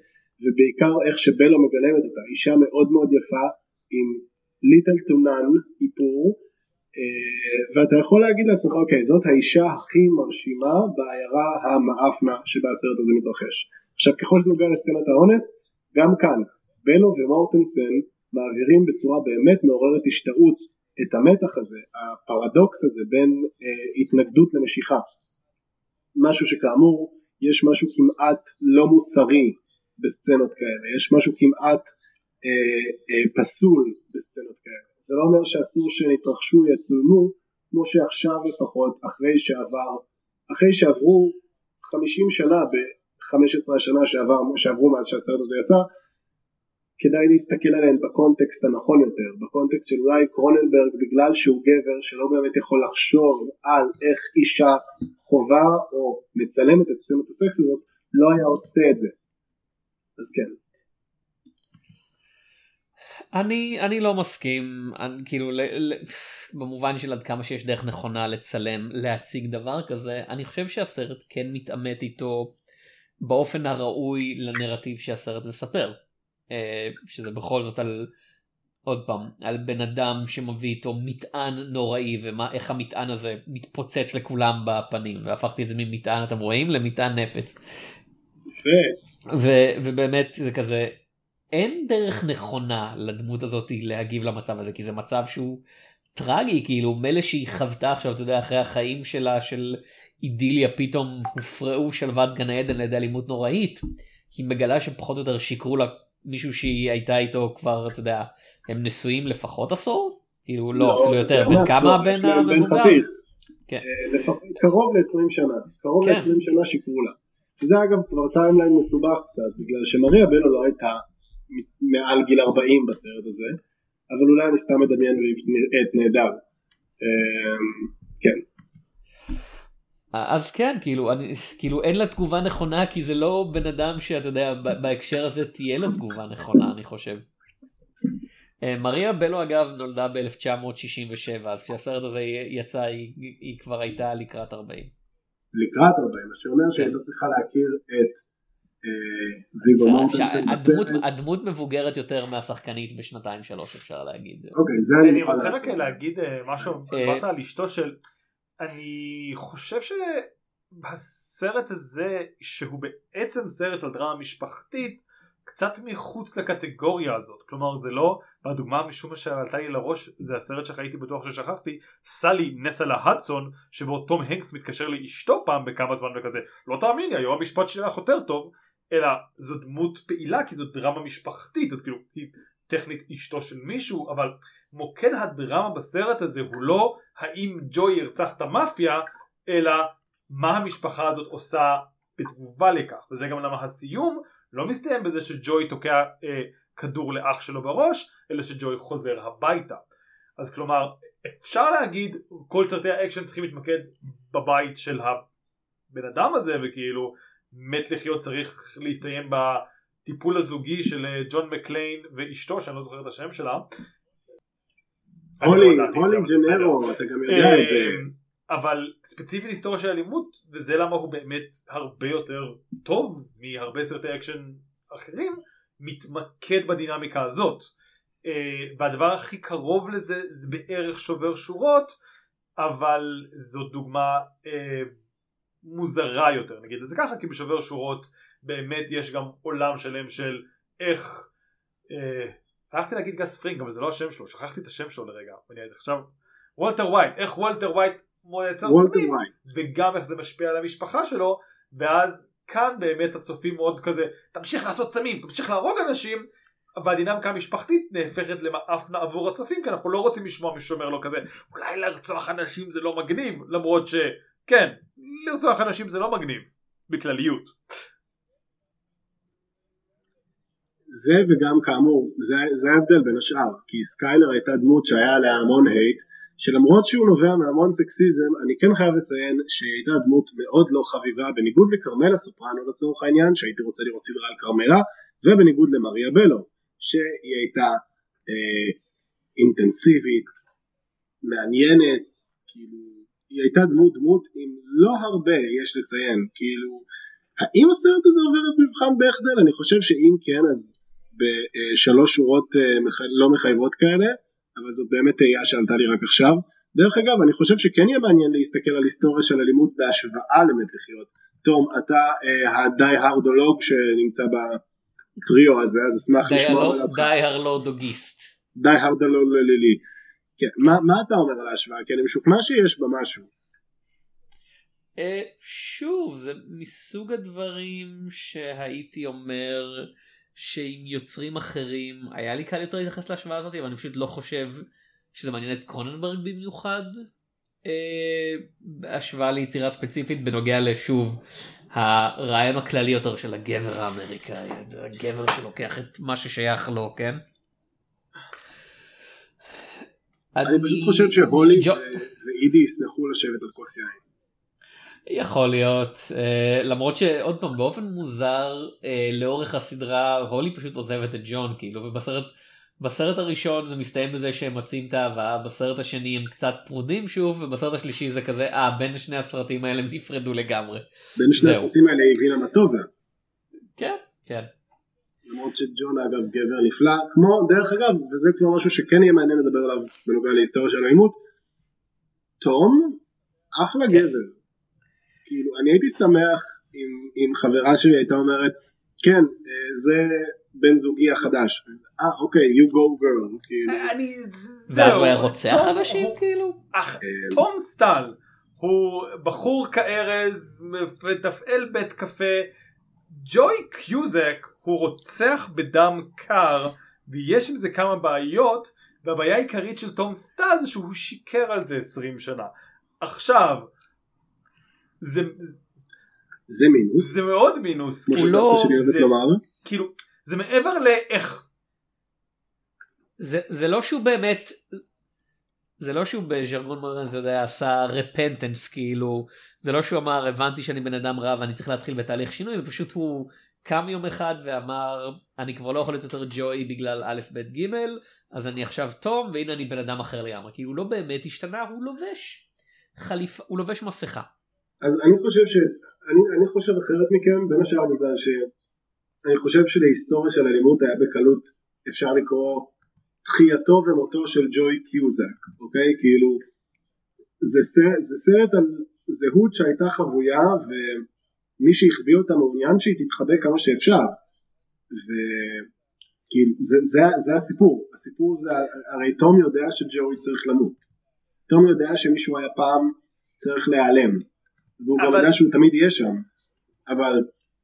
ובעיקר איך שבלו מגלמת אותה, אישה מאוד מאוד יפה עם ליטל טונן איפור אה, ואתה יכול להגיד לעצמך אוקיי זאת האישה הכי מרשימה בעיירה המאפנה שבה הסרט הזה מתרחש. עכשיו ככל שזה נוגע לסצנת האונס גם כאן בלו ומורטנסן מעבירים בצורה באמת מעוררת השתאות את המתח הזה, הפרדוקס הזה בין אה, התנגדות למשיכה. משהו שכאמור יש משהו כמעט לא מוסרי בסצנות כאלה, יש משהו כמעט אה, אה, פסול בסצנות כאלה. זה לא אומר שאסור שנתרחשו יצולמו כמו שעכשיו לפחות אחרי שעבר, אחרי שעברו 50 שנה ב-15 השנה שעבר, שעברו מאז שהסרט הזה יצא, כדאי להסתכל עליהן בקונטקסט הנכון יותר, בקונטקסט של אולי קרוננברג בגלל שהוא גבר שלא באמת יכול לחשוב על איך אישה חובה או מצלמת את סצנת הסקס הזאת, לא היה עושה את זה. אז כן. אני אני לא מסכים אני, כאילו ל, ל, במובן של עד כמה שיש דרך נכונה לצלם להציג דבר כזה אני חושב שהסרט כן מתעמת איתו באופן הראוי לנרטיב שהסרט מספר שזה בכל זאת על עוד פעם על בן אדם שמביא איתו מטען נוראי ואיך המטען הזה מתפוצץ לכולם בפנים והפכתי את זה ממטען אתם רואים למטען נפץ. יפה. ו- ובאמת זה כזה אין דרך נכונה לדמות הזאת להגיב למצב הזה כי זה מצב שהוא טרגי כאילו מילא שהיא חוותה עכשיו אתה יודע אחרי החיים שלה של אידיליה פתאום הופרעו שלוות גן העדן לידי אלימות נוראית. היא מגלה שפחות או יותר שיקרו לה מישהו שהיא הייתה איתו כבר אתה יודע הם נשואים לפחות עשור כאילו לא אפילו יותר כמה יש בין להם בן המבוגר. כן. אה, לפחות קרוב ל-20 שנה. קרוב כן. ל-20 שנה שיקרו לה. שזה אגב כבר timeline מסובך קצת, בגלל שמריה בלו לא הייתה מעל גיל 40 בסרט הזה, אבל אולי אני סתם מדמיין והיא נראית נהדר. אה, כן. אז כן כאילו אני כאילו אין לה תגובה נכונה כי זה לא בן אדם שאתה יודע ב- בהקשר הזה תהיה לו תגובה נכונה אני חושב. אה, מריה בלו אגב נולדה ב-1967 אז כשהסרט הזה יצא היא, היא כבר הייתה לקראת 40. לקראת 40, מה שאומר שהיא כן. לא צריכה להכיר את אה, ויגו מורטנסן הדמות. הדמות מבוגרת יותר מהשחקנית בשנתיים שלוש אפשר להגיד. אוקיי, זה אני רוצה רק. להגיד אה, משהו, אה, דיברת על אשתו של... אני חושב שהסרט הזה, שהוא בעצם סרט על דרמה משפחתית, קצת מחוץ לקטגוריה הזאת. כלומר זה לא, והדוגמה משום מה שעלתה לי לראש, זה הסרט שהייתי בטוח ששכחתי, סלי נסה להדסון, שבו תום הנקס מתקשר לאשתו פעם בכמה זמן וכזה, לא תאמיני, היום המשפט שלי הלך יותר טוב, אלא זו דמות פעילה כי זו דרמה משפחתית, אז כאילו היא טכנית אשתו של מישהו, אבל מוקד הדרמה בסרט הזה הוא לא האם ג'וי ירצח את המאפיה, אלא מה המשפחה הזאת עושה בתגובה לכך, וזה גם למה הסיום לא מסתיים בזה שג'וי תוקע אה, כדור לאח שלו בראש, אלא שג'וי חוזר הביתה. אז כלומר, אפשר להגיד, כל סרטי האקשן צריכים להתמקד בבית של הבן אדם הזה, וכאילו מת לחיות צריך להסתיים בטיפול הזוגי של אה, ג'ון מקליין ואשתו, שאני לא זוכר את השם שלה. הולי. ג'נרו, אתה גם יודע את זה. אמ, אבל ספציפית היסטוריה של אלימות וזה למה הוא באמת הרבה יותר טוב מהרבה סרטי אקשן אחרים מתמקד בדינמיקה הזאת אה, והדבר הכי קרוב לזה זה בערך שובר שורות אבל זו דוגמה אה, מוזרה יותר נגיד את זה ככה כי בשובר שורות באמת יש גם עולם שלם של איך אה, הלכתי להגיד גס פרינג אבל זה לא השם שלו שכחתי את השם שלו לרגע ואני עכשיו וולטר ווייט איך וולטר ווייט מייצר וולטר סמים. וגם איך זה משפיע על המשפחה שלו ואז כאן באמת הצופים מאוד כזה תמשיך לעשות סמים תמשיך להרוג אנשים והדינמיקה המשפחתית נהפכת למעפנה עבור הצופים כי אנחנו לא רוצים לשמוע מישהו שאומר לו כזה אולי לרצוח אנשים זה לא מגניב למרות שכן לרצוח אנשים זה לא מגניב בכלליות זה וגם כאמור, זה, זה ההבדל בין השאר, כי סקיילר הייתה דמות שהיה עליה המון hate, שלמרות שהוא נובע מהמון סקסיזם, אני כן חייב לציין שהיא הייתה דמות מאוד לא חביבה, בניגוד לכרמלה סופרנו לצורך העניין, שהייתי רוצה לראות סדרה על כרמלה, ובניגוד למריה בלו, שהיא הייתה אה, אינטנסיבית, מעניינת, כאילו, היא הייתה דמות דמות עם לא הרבה יש לציין, כאילו, האם הסרט הזה עובר את מבחן בכדל? אני חושב שאם כן אז בשלוש שורות אה, לא מחייבות כאלה, אבל זאת באמת תהייה שעלתה לי רק עכשיו. דרך אגב, אני חושב שכן יהיה מעניין להסתכל על היסטוריה של אלימות בהשוואה למת לחיות. תום, אתה אה, הדי הרדולוג שנמצא בטריו הזה, אז אשמח לשמוע על אותך. די הרלורדוגיסט. די הרדולוג ללילי. כן, מה, מה אתה אומר על ההשוואה? כי אני משוכנע שיש בה משהו. אה, שוב זה מסוג הדברים שהייתי אומר שעם יוצרים אחרים היה לי קל יותר להתייחס להשוואה הזאת אבל אני פשוט לא חושב שזה מעניין את קרוננברג במיוחד. אה, בהשוואה ליצירה ספציפית בנוגע לשוב הרעיון הכללי יותר של הגבר האמריקאי הגבר שלוקח את מה ששייך לו כן. אני פשוט חושב שהולי ג'ו- ואידי ישמחו לשבת על כוס יין. יכול להיות uh, למרות שעוד פעם באופן מוזר uh, לאורך הסדרה הולי פשוט עוזבת את ג'ון כאילו ובסרט בסרט הראשון זה מסתיים בזה שהם מוצאים את האהבה בסרט השני הם קצת פרודים שוב ובסרט השלישי זה כזה אה בין שני הסרטים האלה הם נפרדו לגמרי. בין שני זהו. הסרטים האלה היא הבינה מה טוב לה. כן כן. למרות שג'ון אגב גבר נפלא, כמו דרך אגב, וזה כבר משהו שכן יהיה מעניין לדבר עליו בנוגע להיסטוריה של האלימות, תום אחלה כן. גבר. כאילו, אני הייתי שמח אם, אם חברה שלי הייתה אומרת, כן, אה, זה בן זוגי החדש. אה, אוקיי, you go girl. כאילו. אני... ואז זהו. הוא היה רוצח אנשים הוא- כאילו? אך אה, תום סטל הוא בחור כארז מתפעל בית קפה ג'וי קיוזק הוא רוצח בדם קר ויש עם זה כמה בעיות והבעיה העיקרית של תום סטל זה שהוא שיקר על זה 20 שנה עכשיו זה, זה מינוס. זה מאוד מינוס כמו כאילו, שסבתא שלי אוהבת זה- לומר. כאילו זה מעבר לאיך זה, זה לא שהוא באמת, זה לא שהוא בז'רגון מודרן, אתה יודע, עשה רפנטנס כאילו, זה לא שהוא אמר הבנתי שאני בן אדם רע ואני צריך להתחיל בתהליך שינוי, זה פשוט הוא קם יום אחד ואמר אני כבר לא יכול להיות יותר ג'וי בגלל א' ב' ג' אז אני עכשיו תום והנה אני בן אדם אחר לגמרי, כי הוא לא באמת השתנה, הוא לובש חליפה, הוא לובש מסכה. אז אני חושב ש... אני, אני חושב אחרת מכם, בין השאר בגלל שאני חושב שלהיסטוריה של אלימות היה בקלות אפשר לקרוא תחייתו ומותו של ג'וי קיוזק, אוקיי? כאילו, זה סרט, זה סרט על זהות שהייתה חבויה ומי שהחביא אותה מעוניין שהיא תתחבא כמה שאפשר. וכאילו, זה, זה, זה הסיפור. הסיפור זה, הרי תום יודע שג'וי צריך למות. תום יודע שמישהו היה פעם צריך להיעלם. והוא אבל- יודע שהוא תמיד יהיה שם. אבל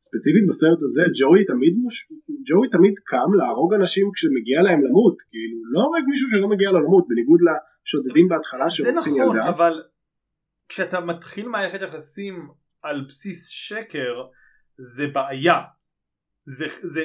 ספציפית בסרט הזה ג'וי תמיד, מוש... ג'וי תמיד קם להרוג אנשים כשמגיע להם למות. כאילו לא הורג מישהו שלא מגיע לו למות בניגוד לשודדים בהתחלה זה שרוצחים נכון ילדה. אבל כשאתה מתחיל מערכת יחסים על בסיס שקר זה בעיה זה, זה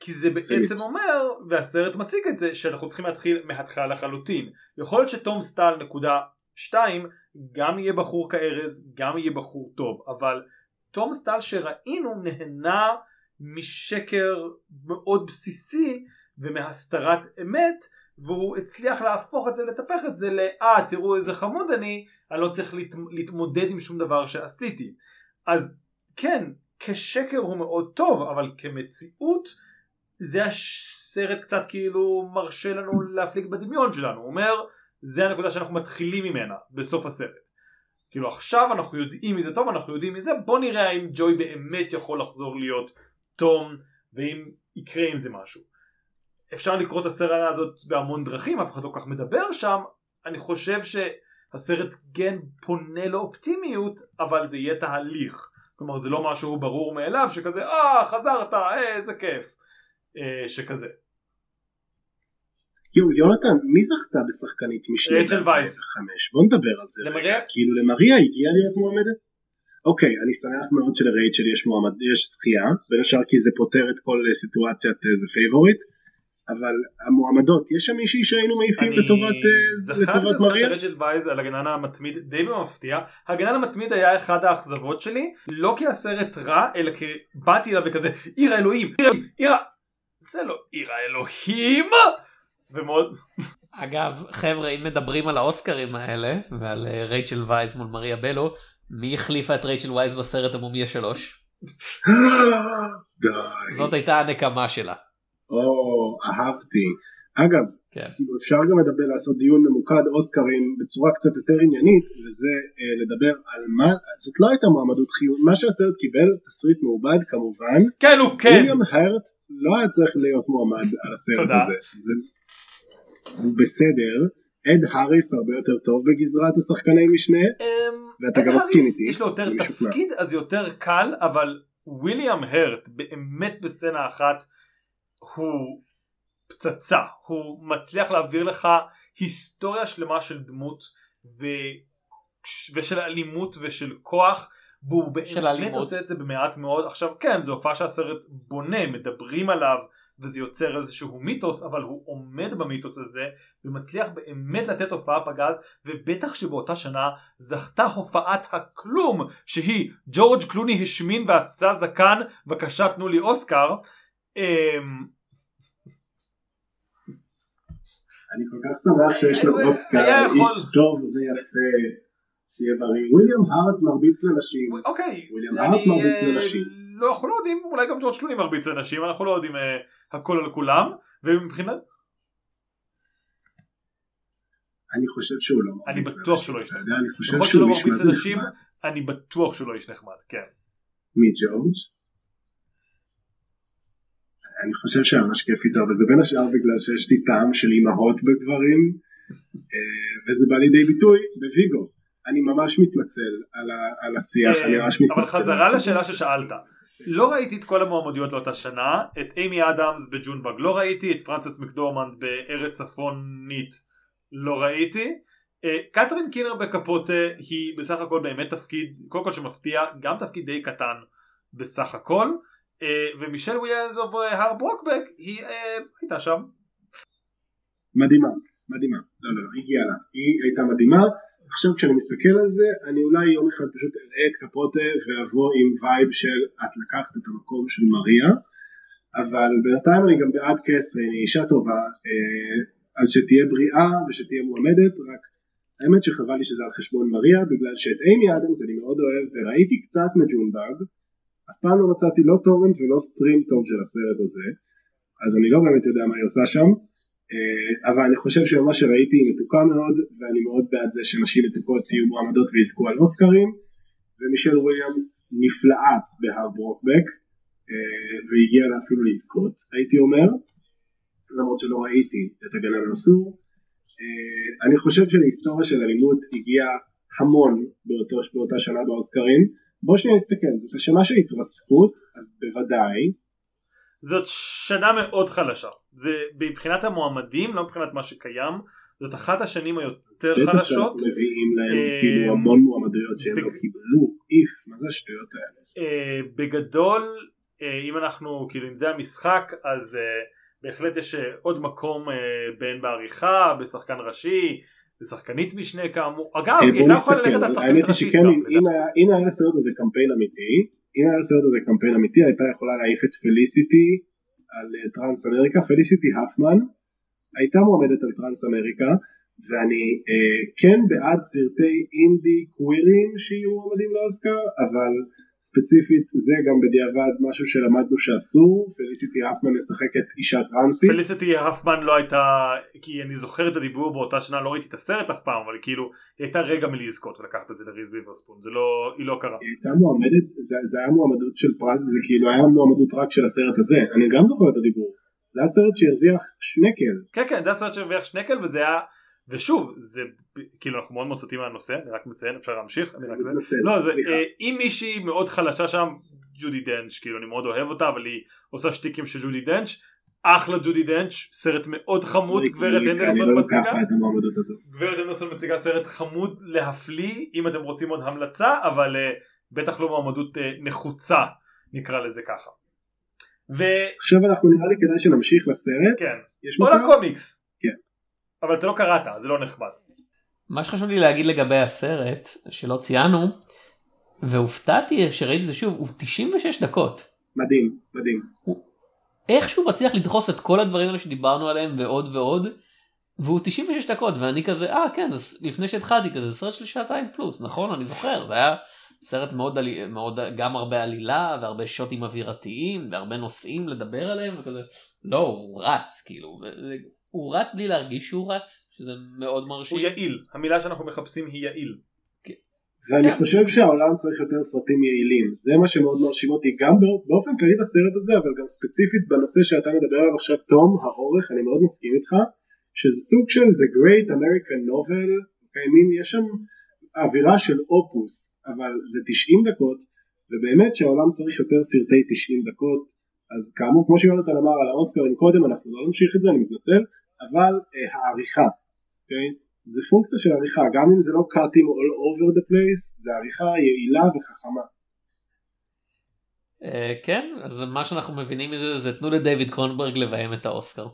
כי זה בעצם מיתוס. אומר והסרט מציג את זה שאנחנו צריכים להתחיל מההתחלה לחלוטין יכול להיות שתום סטל נקודה שתיים גם יהיה בחור כארז גם יהיה בחור טוב. אבל תום סטל שראינו נהנה משקר מאוד בסיסי ומהסתרת אמת והוא הצליח להפוך את זה לטפח את זה לאה תראו איזה חמוד אני אני לא צריך להת... להתמודד עם שום דבר שעשיתי. אז כן כשקר הוא מאוד טוב אבל כמציאות זה הסרט קצת כאילו מרשה לנו להפליג בדמיון שלנו. הוא אומר זה הנקודה שאנחנו מתחילים ממנה בסוף הסרט. כאילו עכשיו אנחנו יודעים מי זה טוב אנחנו יודעים מי זה בוא נראה האם ג'וי באמת יכול לחזור להיות תום ואם יקרה עם זה משהו. אפשר לקרוא את הסרט הזאת בהמון דרכים אף אחד לא כך מדבר שם. אני חושב שהסרט כן פונה לאופטימיות אבל זה יהיה תהליך. כלומר זה לא משהו ברור מאליו שכזה אה חזרת אה, איזה כיף. אה, שכזה יו, יונתן, מי זכתה בשחקנית משנה רייצ'ל וייס. ב-2005? בוא נדבר על זה. למריה? רגע. כאילו למריה הגיעה להיות מועמדת? אוקיי, אני שמח מאוד שלרייצ'ל יש מועמד, יש זכייה, בין השאר כי זה פותר את כל אה, סיטואציית The Favorite, אבל המועמדות, יש שם מישהי שהיינו מעיפים לטובת, אה, זכרתי את מריה? של וייז על הגנן המתמיד די במפתיע הגנן המתמיד היה אחד האכזבות שלי לא כי הסרט רע אלא כי באתי אליו וכזה עיר האלוהים עיר האלוהים עיר. זה לא עיר האלוהים ומאוד אגב, חבר'ה, אם מדברים על האוסקרים האלה, ועל אה, רייצ'ל וייז מול מריה בלו, מי החליפה את רייצ'ל וייז בסרט המומיה 3? די, זאת הייתה הנקמה שלה. או, אהבתי. אגב, כן. כאילו אפשר גם לדבר, לעשות דיון ממוקד אוסקרים בצורה קצת יותר עניינית, וזה אה, לדבר על מה, זאת לא הייתה מועמדות חיוב, מה שהסרט קיבל, תסריט מעובד כמובן, כן הוא כן ויליאם הרט לא היה צריך להיות מועמד על הסרט. הזה, זה הוא בסדר, אד האריס הרבה יותר טוב בגזרת השחקני משנה, אמ, ואתה גם מסכים איתי, יש לו יותר. תפקיד אז יותר קל אבל וויליאם הרט באמת בסצנה אחת הוא פצצה הוא מצליח להעביר לך היסטוריה שלמה של דמות ו... ושל אלימות ושל כוח והוא באמת אלימות. עושה את זה במעט מאוד עכשיו כן זו הופעה שהסרט בונה מדברים עליו וזה יוצר איזשהו מיתוס אבל הוא עומד במיתוס הזה ומצליח באמת לתת הופעה פגז ובטח שבאותה שנה זכתה הופעת הכלום שהיא ג'ורג' קלוני השמין ועשה זקן בבקשה תנו לי אוסקר אמ, אני כל כך שמח שיש לו אוסקר. איש טוב ויפה, שיהיה בריא, וויליאם הארט מרביץ לנשים, אוקיי וויליאם הארט מרביץ אה, לנשים. לא אנחנו לא יודעים אולי גם ג'ורג' קלוני מרביץ לנשים אנחנו לא יודעים אה, הכל על כולם ומבחינת אני חושב שהוא לא אני מרביץ בטוח לנשים, שהוא לא איש נחמד. אני חושב שהוא שהוא לא איש מה זה נחמד. אני בטוח שהוא לא איש נחמד כן מי ג'ורג'? אני חושב שהיה ממש כיף איתו, אבל זה בין השאר בגלל שיש לי טעם של אימהות בגברים, אה, וזה בא לידי ביטוי בוויגו. אני ממש מתנצל על, ה, על השיח, אני ממש מתנצל. אבל חזרה לשאלה ששאלת. לא ראיתי את כל המועמדויות לאותה שנה, את אימי אדמס בג'ונבג לא ראיתי, את פרנסס מקדורמנד בארץ צפונית לא ראיתי. אה, קתרין קינר בקפוטה היא בסך הכל באמת תפקיד, קודם כל שמפתיע, גם תפקיד די קטן בסך הכל, אה, ומישל וויליאנס בהר ברוקבק היא אה, הייתה שם. מדהימה, מדהימה, לא לא לא, הגיעה לה, היא הייתה מדהימה, עכשיו כשאני מסתכל על זה, אני אולי יום אחד פשוט אראה את קפוטה ואבוא עם vibe של את לקחת את המקום של מריה, אבל בינתיים אני גם בעד קתרין, היא אישה טובה, אז שתהיה בריאה ושתהיה מועמדת, רק האמת שחבל לי שזה על חשבון מריה, בגלל שאת אימי אדמס אני מאוד אוהב, וראיתי קצת מ Junebug, אף פעם לא מצאתי לא טורנט ולא stream טוב של הסרט הזה, אז אני לא באמת יודע מה היא עושה שם, אה, אבל אני חושב שמה שראיתי היא מתוקה מאוד, ואני מאוד בעד זה שנשים מתוקות יהיו מועמדות ויזכו על אוסקרים, ומישל וויליאמס נפלאה בהר ברוקבק, אה, והגיעה לה אפילו לזכות, הייתי אומר, למרות שלא ראיתי את הגנה מהסור. אה, אני חושב שלהיסטוריה של אלימות הגיע המון באותו, באותה שנה באוסקרים. בוא שניה נסתכל, זאת השנה של התרסקות, אז בוודאי. זאת שנה מאוד חלשה. זה מבחינת המועמדים, לא מבחינת מה שקיים. זאת אחת השנים היותר חלשות. בטח שאנחנו מביאים להם אה, כאילו המון מועמדויות שהם לא קיבלו, איף, מה זה השטויות האלה? אה, בגדול, אם אנחנו, כאילו אם זה המשחק, אז בהחלט יש אה, עוד מקום אה, בין בעריכה, בשחקן ראשי, בשחקנית משנה כאמור. אגב, היא הייתה יכולה ללכת על שחקנית ראשית. אם היה לסרט הזה קמפיין אמיתי, אם היה לסרט הזה קמפיין אמיתי, הייתה יכולה להעיף את פליסיטי על טרנס אמריקה, פליסיטי הפמן, הייתה מועמדת על טרנס אמריקה, ואני אה, כן בעד סרטי אינדי קווירים שיהיו מועמדים לאוסקר, אבל ספציפית זה גם בדיעבד משהו שלמדנו שאסור, פליסיטי האפמן משחקת אישה טרנסית. פליסיטי האפמן לא הייתה, כי אני זוכר את הדיבור באותה שנה, לא ראיתי את הסרט אף פעם, אבל כאילו היא הייתה רגע מלזכות ולקחת את זה לריז ביברספון, זה לא, היא לא קרה. היא הייתה מועמדת, זה, זה היה מועמדות של פרט, זה כאילו היה מועמדות רק של הסרט הזה, אני גם זוכר את הדיבור. זה היה סרט שהרוויח שנקל. כן כן, זה היה סרט שהרוויח שנקל וזה היה ושוב זה כאילו אנחנו מאוד מאוד סוטים מהנושא אני רק מציין אפשר להמשיך אני רק זה לא זה אה, אם מישהי מאוד חלשה שם ג'ודי דנץ' כאילו אני מאוד אוהב אותה אבל היא עושה שטיקים של ג'ודי דנץ' אחלה ג'ודי דנץ' סרט מאוד חמוד גברת הנדרסון לא מציגה גברת הנדרסון מציגה סרט חמוד להפליא אם אתם רוצים עוד המלצה אבל uh, בטח לא מועמדות uh, נחוצה נקרא לזה ככה. ו... עכשיו אנחנו נראה לי כדאי שנמשיך לסרט. כן. יש מצב? או לקומיקס. אבל אתה לא קראת, זה לא נחמד. מה שחשוב לי להגיד לגבי הסרט, שלא ציינו, והופתעתי שראיתי את זה שוב, הוא 96 דקות. מדהים, מדהים. הוא איכשהו מצליח לדחוס את כל הדברים האלה שדיברנו עליהם ועוד ועוד, והוא 96 דקות, ואני כזה, אה כן, אז לפני שהתחלתי כזה, סרט של שעתיים פלוס, נכון, אני זוכר, זה היה סרט מאוד, מאוד גם הרבה עלילה, והרבה שוטים אווירתיים, והרבה נושאים לדבר עליהם, וכזה, לא, הוא רץ, כאילו, הוא רץ בלי להרגיש שהוא רץ, שזה מאוד מרשים. הוא יעיל, המילה שאנחנו מחפשים היא יעיל. כן. ואני כן. חושב שהעולם צריך יותר סרטים יעילים, זה מה שמאוד מרשים אותי גם באופן כללי בסרט הזה, אבל גם ספציפית בנושא שאתה מדבר עליו עכשיו, תום, האורך, אני מאוד מסכים איתך, שזה סוג של The Great American Novel, מין, יש שם אווירה של אופוס, אבל זה 90 דקות, ובאמת שהעולם צריך יותר סרטי 90 דקות, אז כאמור, כמו שיונתן אמר על האוסקרים קודם, אנחנו לא נמשיך את זה, אני מתנצל, אבל uh, העריכה? אוקיי? זה פונקציה של עריכה, גם אם זה לא cutting all over the place, זה עריכה יעילה וחכמה. Uh, כן, אז מה שאנחנו מבינים מזה זה תנו לדייוויד קרונברג לביים את האוסקר.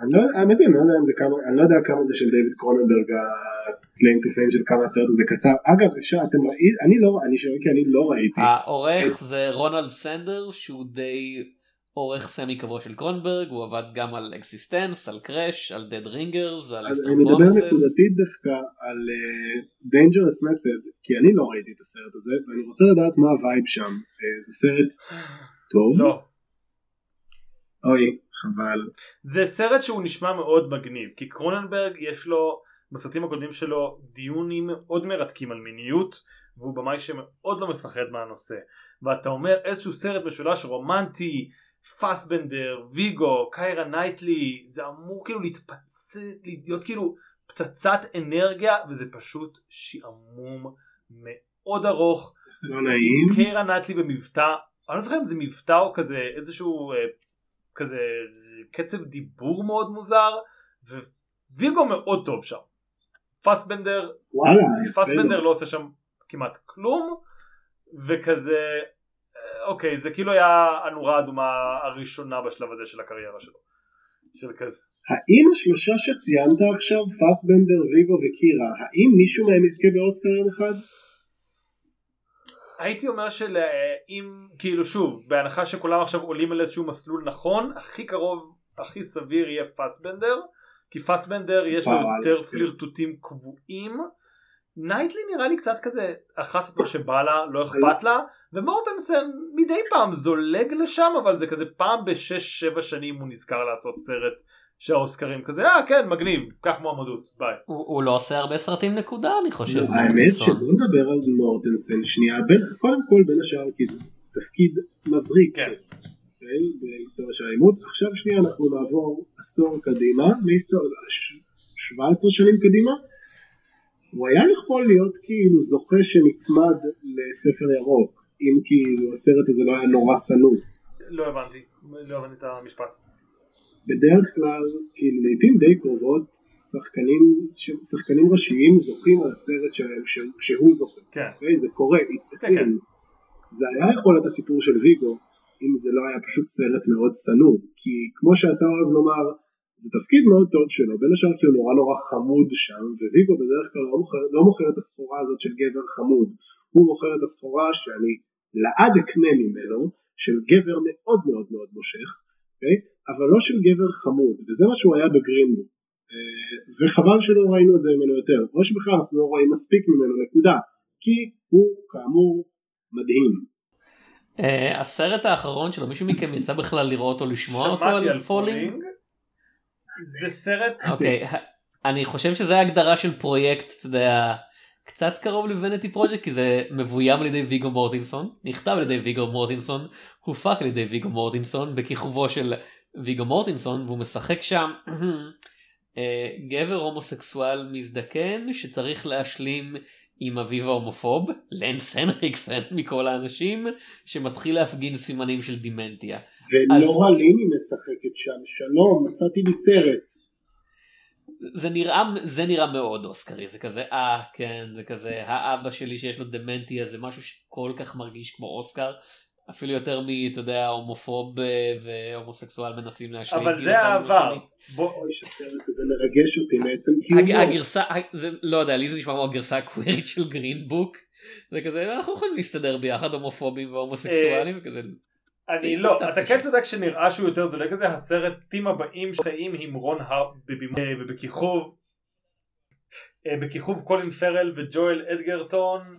אני לא, האמת היא, אני לא יודע אם זה כמה, אני לא יודע כמה זה של דייוויד קרונברג ה-claim to fame של כמה הסרט הזה קצר. אגב, אפשר, אתם ראיתם, אני לא, אני שואל כי אני לא ראיתי. העורך זה רונלד סנדרס שהוא די עורך סמי קבוע של קרוננברג, הוא עבד גם על eXistenZ, על Crash, על Dead Ringers, על אז אני מדבר נקודתית דווקא על Dangerous אה, Method, כי אני לא ראיתי את הסרט הזה, ואני רוצה לדעת מה ה vibe שם. אה, זה סרט טוב? לא. אוי, חבל. זה סרט שהוא נשמע מאוד מגניב, כי קרוננברג יש לו, בסרטים הקודמים שלו, דיונים מאוד מרתקים על מיניות, והוא במאי שמאוד לא מפחד מהנושא. ואתה אומר איזשהו סרט משולש רומנטי, פסבנדר, ויגו, קיירה נייטלי, זה אמור כאילו להתפצץ, להיות כאילו פצצת אנרגיה, וזה פשוט שעמום מאוד ארוך. זה לא נעים. קיירה נייטלי במבטא, אני לא זוכר אם זה מבטא או כזה איזשהו אה, כזה קצב דיבור מאוד מוזר, וויגו מאוד טוב שם. פסבנדר, וואלה, פסבנדר. לא עושה שם כמעט כלום, וכזה, אוקיי, זה כאילו היה הנורה האדומה הראשונה בשלב הזה של הקריירה שלו. של כזה. האם השלושה שציינת עכשיו, פסבנדר, ויגו וקירה, האם מישהו מהם יזכה באוסקר יום אחד? הייתי אומר שאם כאילו שוב בהנחה שכולם עכשיו עולים על איזשהו מסלול נכון הכי קרוב הכי סביר יהיה פסבנדר כי פסבנדר יש לו יותר כן. פלירטוטים קבועים נייטלי נראה לי קצת כזה עושה את מה שבא לה לא אכפת לה ומורטנסן מדי פעם זולג לשם אבל זה כזה פעם בשש שבע שנים הוא נזכר לעשות סרט שהאוסקרים כזה אה כן מגניב קח מועמדות ביי הוא הוא לא עושה הרבה סרטים נקודה אני חושב. לא, האמת. שבוא נדבר על מורטנסן שנייה, בין- קודם כל בין השאר כי זה תפקיד מבריק כן. אוקיי? בהיסטוריה של האלימות. עכשיו שנייה אנחנו נעבור עשור קדימה, מהיסטוריה, ש- 17 שנים קדימה. הוא היה יכול להיות כאילו זוכה שנצמד לספר ירוק, אם כאילו הסרט הזה לא היה נורא שנוא. לא הבנתי לא הבנתי את המשפט בדרך כלל, כאילו לעיתים די קרובות, שחקנים, שחקנים ראשיים זוכים על הסרט שלהם ש- כשהוא זוכה. כן אוקיי? זה קורה, it's a כן, כן. thing. זה היה יכול להיות הסיפור של ויגו, אם זה לא היה פשוט סרט מאוד שנוא. כי כמו שאתה אוהב לומר, זה תפקיד מאוד טוב שלו, בין השאר כי הוא נורא נורא חמוד שם, וויגו בדרך כלל לא מוכר, לא מוכר את הסחורה הזאת של גבר חמוד, הוא מוכר את הסחורה שאני לעד אקנה ממנו, של גבר מאוד מאוד מאוד מושך, אוקיי? אבל לא של גבר חמוד, וזה מה שהוא היה בגרינבוק. אה, וחבל שלא ראינו את זה ממנו יותר, או שבכלל אנחנו לא רואים מספיק ממנו נקודה, כי הוא כאמור מדהים. אה, הסרט האחרון שלו מישהו מכם יצא בכלל לראות או לשמוע אותו על Falling? זה סרט אוקיי, אני חושב שזה הגדרה של פרויקט, אתה יודע, קצת קרוב ל vanity project, כי זה מבוים על ידי ויגו מורטנסן, נכתב על ידי ויגו מורטנסן, הופק על ידי ויגו מורטנסן, בכיכובו של ויגו מורטנסן, והוא משחק שם אה, גבר הומוסקסואל מזדקן שצריך להשלים עם אביו ההומופוב, לנס הנריקסן מכל האנשים, שמתחיל להפגין סימנים של דימנטיה. ולורה ליני משחקת שם, שלום, מצאתי לי סרט. זה נראה זה נראה מאוד אוסקרי זה כזה אה כן זה כזה האבא שלי שיש לו דמנטיה זה משהו שכל כך מרגיש כמו אוסקר אפילו יותר מאתה יודע הומופוב אה, והומוסקסואל מנסים להשלים אבל כאילו זה העבר. בוא- אוי שהסרט הזה מרגש אותי מעצם הג- קיומו. הגרסה זה לא יודע לי זה נשמע כמו הגרסה הקווירית של גרין בוק זה כזה אנחנו יכולים להסתדר ביחד הומופובים והומוסקסואלים וכזה אני לא, קצת אתה קשה. כן צודק שנראה שהוא יותר זולג כזה, הסרטים הבאים שחיים עם רון הר בבימוי אה, ובכיכוב אה, בכיכוב קולין פרל וג'ואל אדגרטון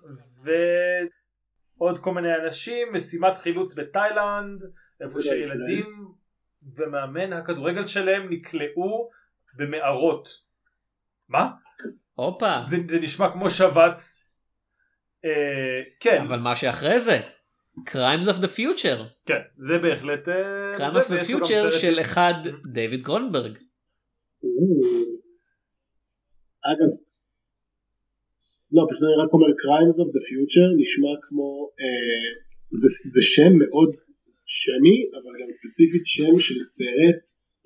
ועוד כל מיני אנשים, משימת חילוץ בתאילנד, איפה שילדים ומאמן הכדורגל שלהם נקלעו במערות. מה? הופה זה, זה נשמע כמו שבץ. אה, כן, אבל מה שאחרי זה Crimes of the Future כן, זה בהחלט... אה, Crimes of the Future של אחד דיוויד גרונברג או. אגב, לא, פשוט אני רק אומר Crimes of the Future נשמע כמו, אה, זה, שם מאוד שמי, אבל גם ספציפית שם של סרט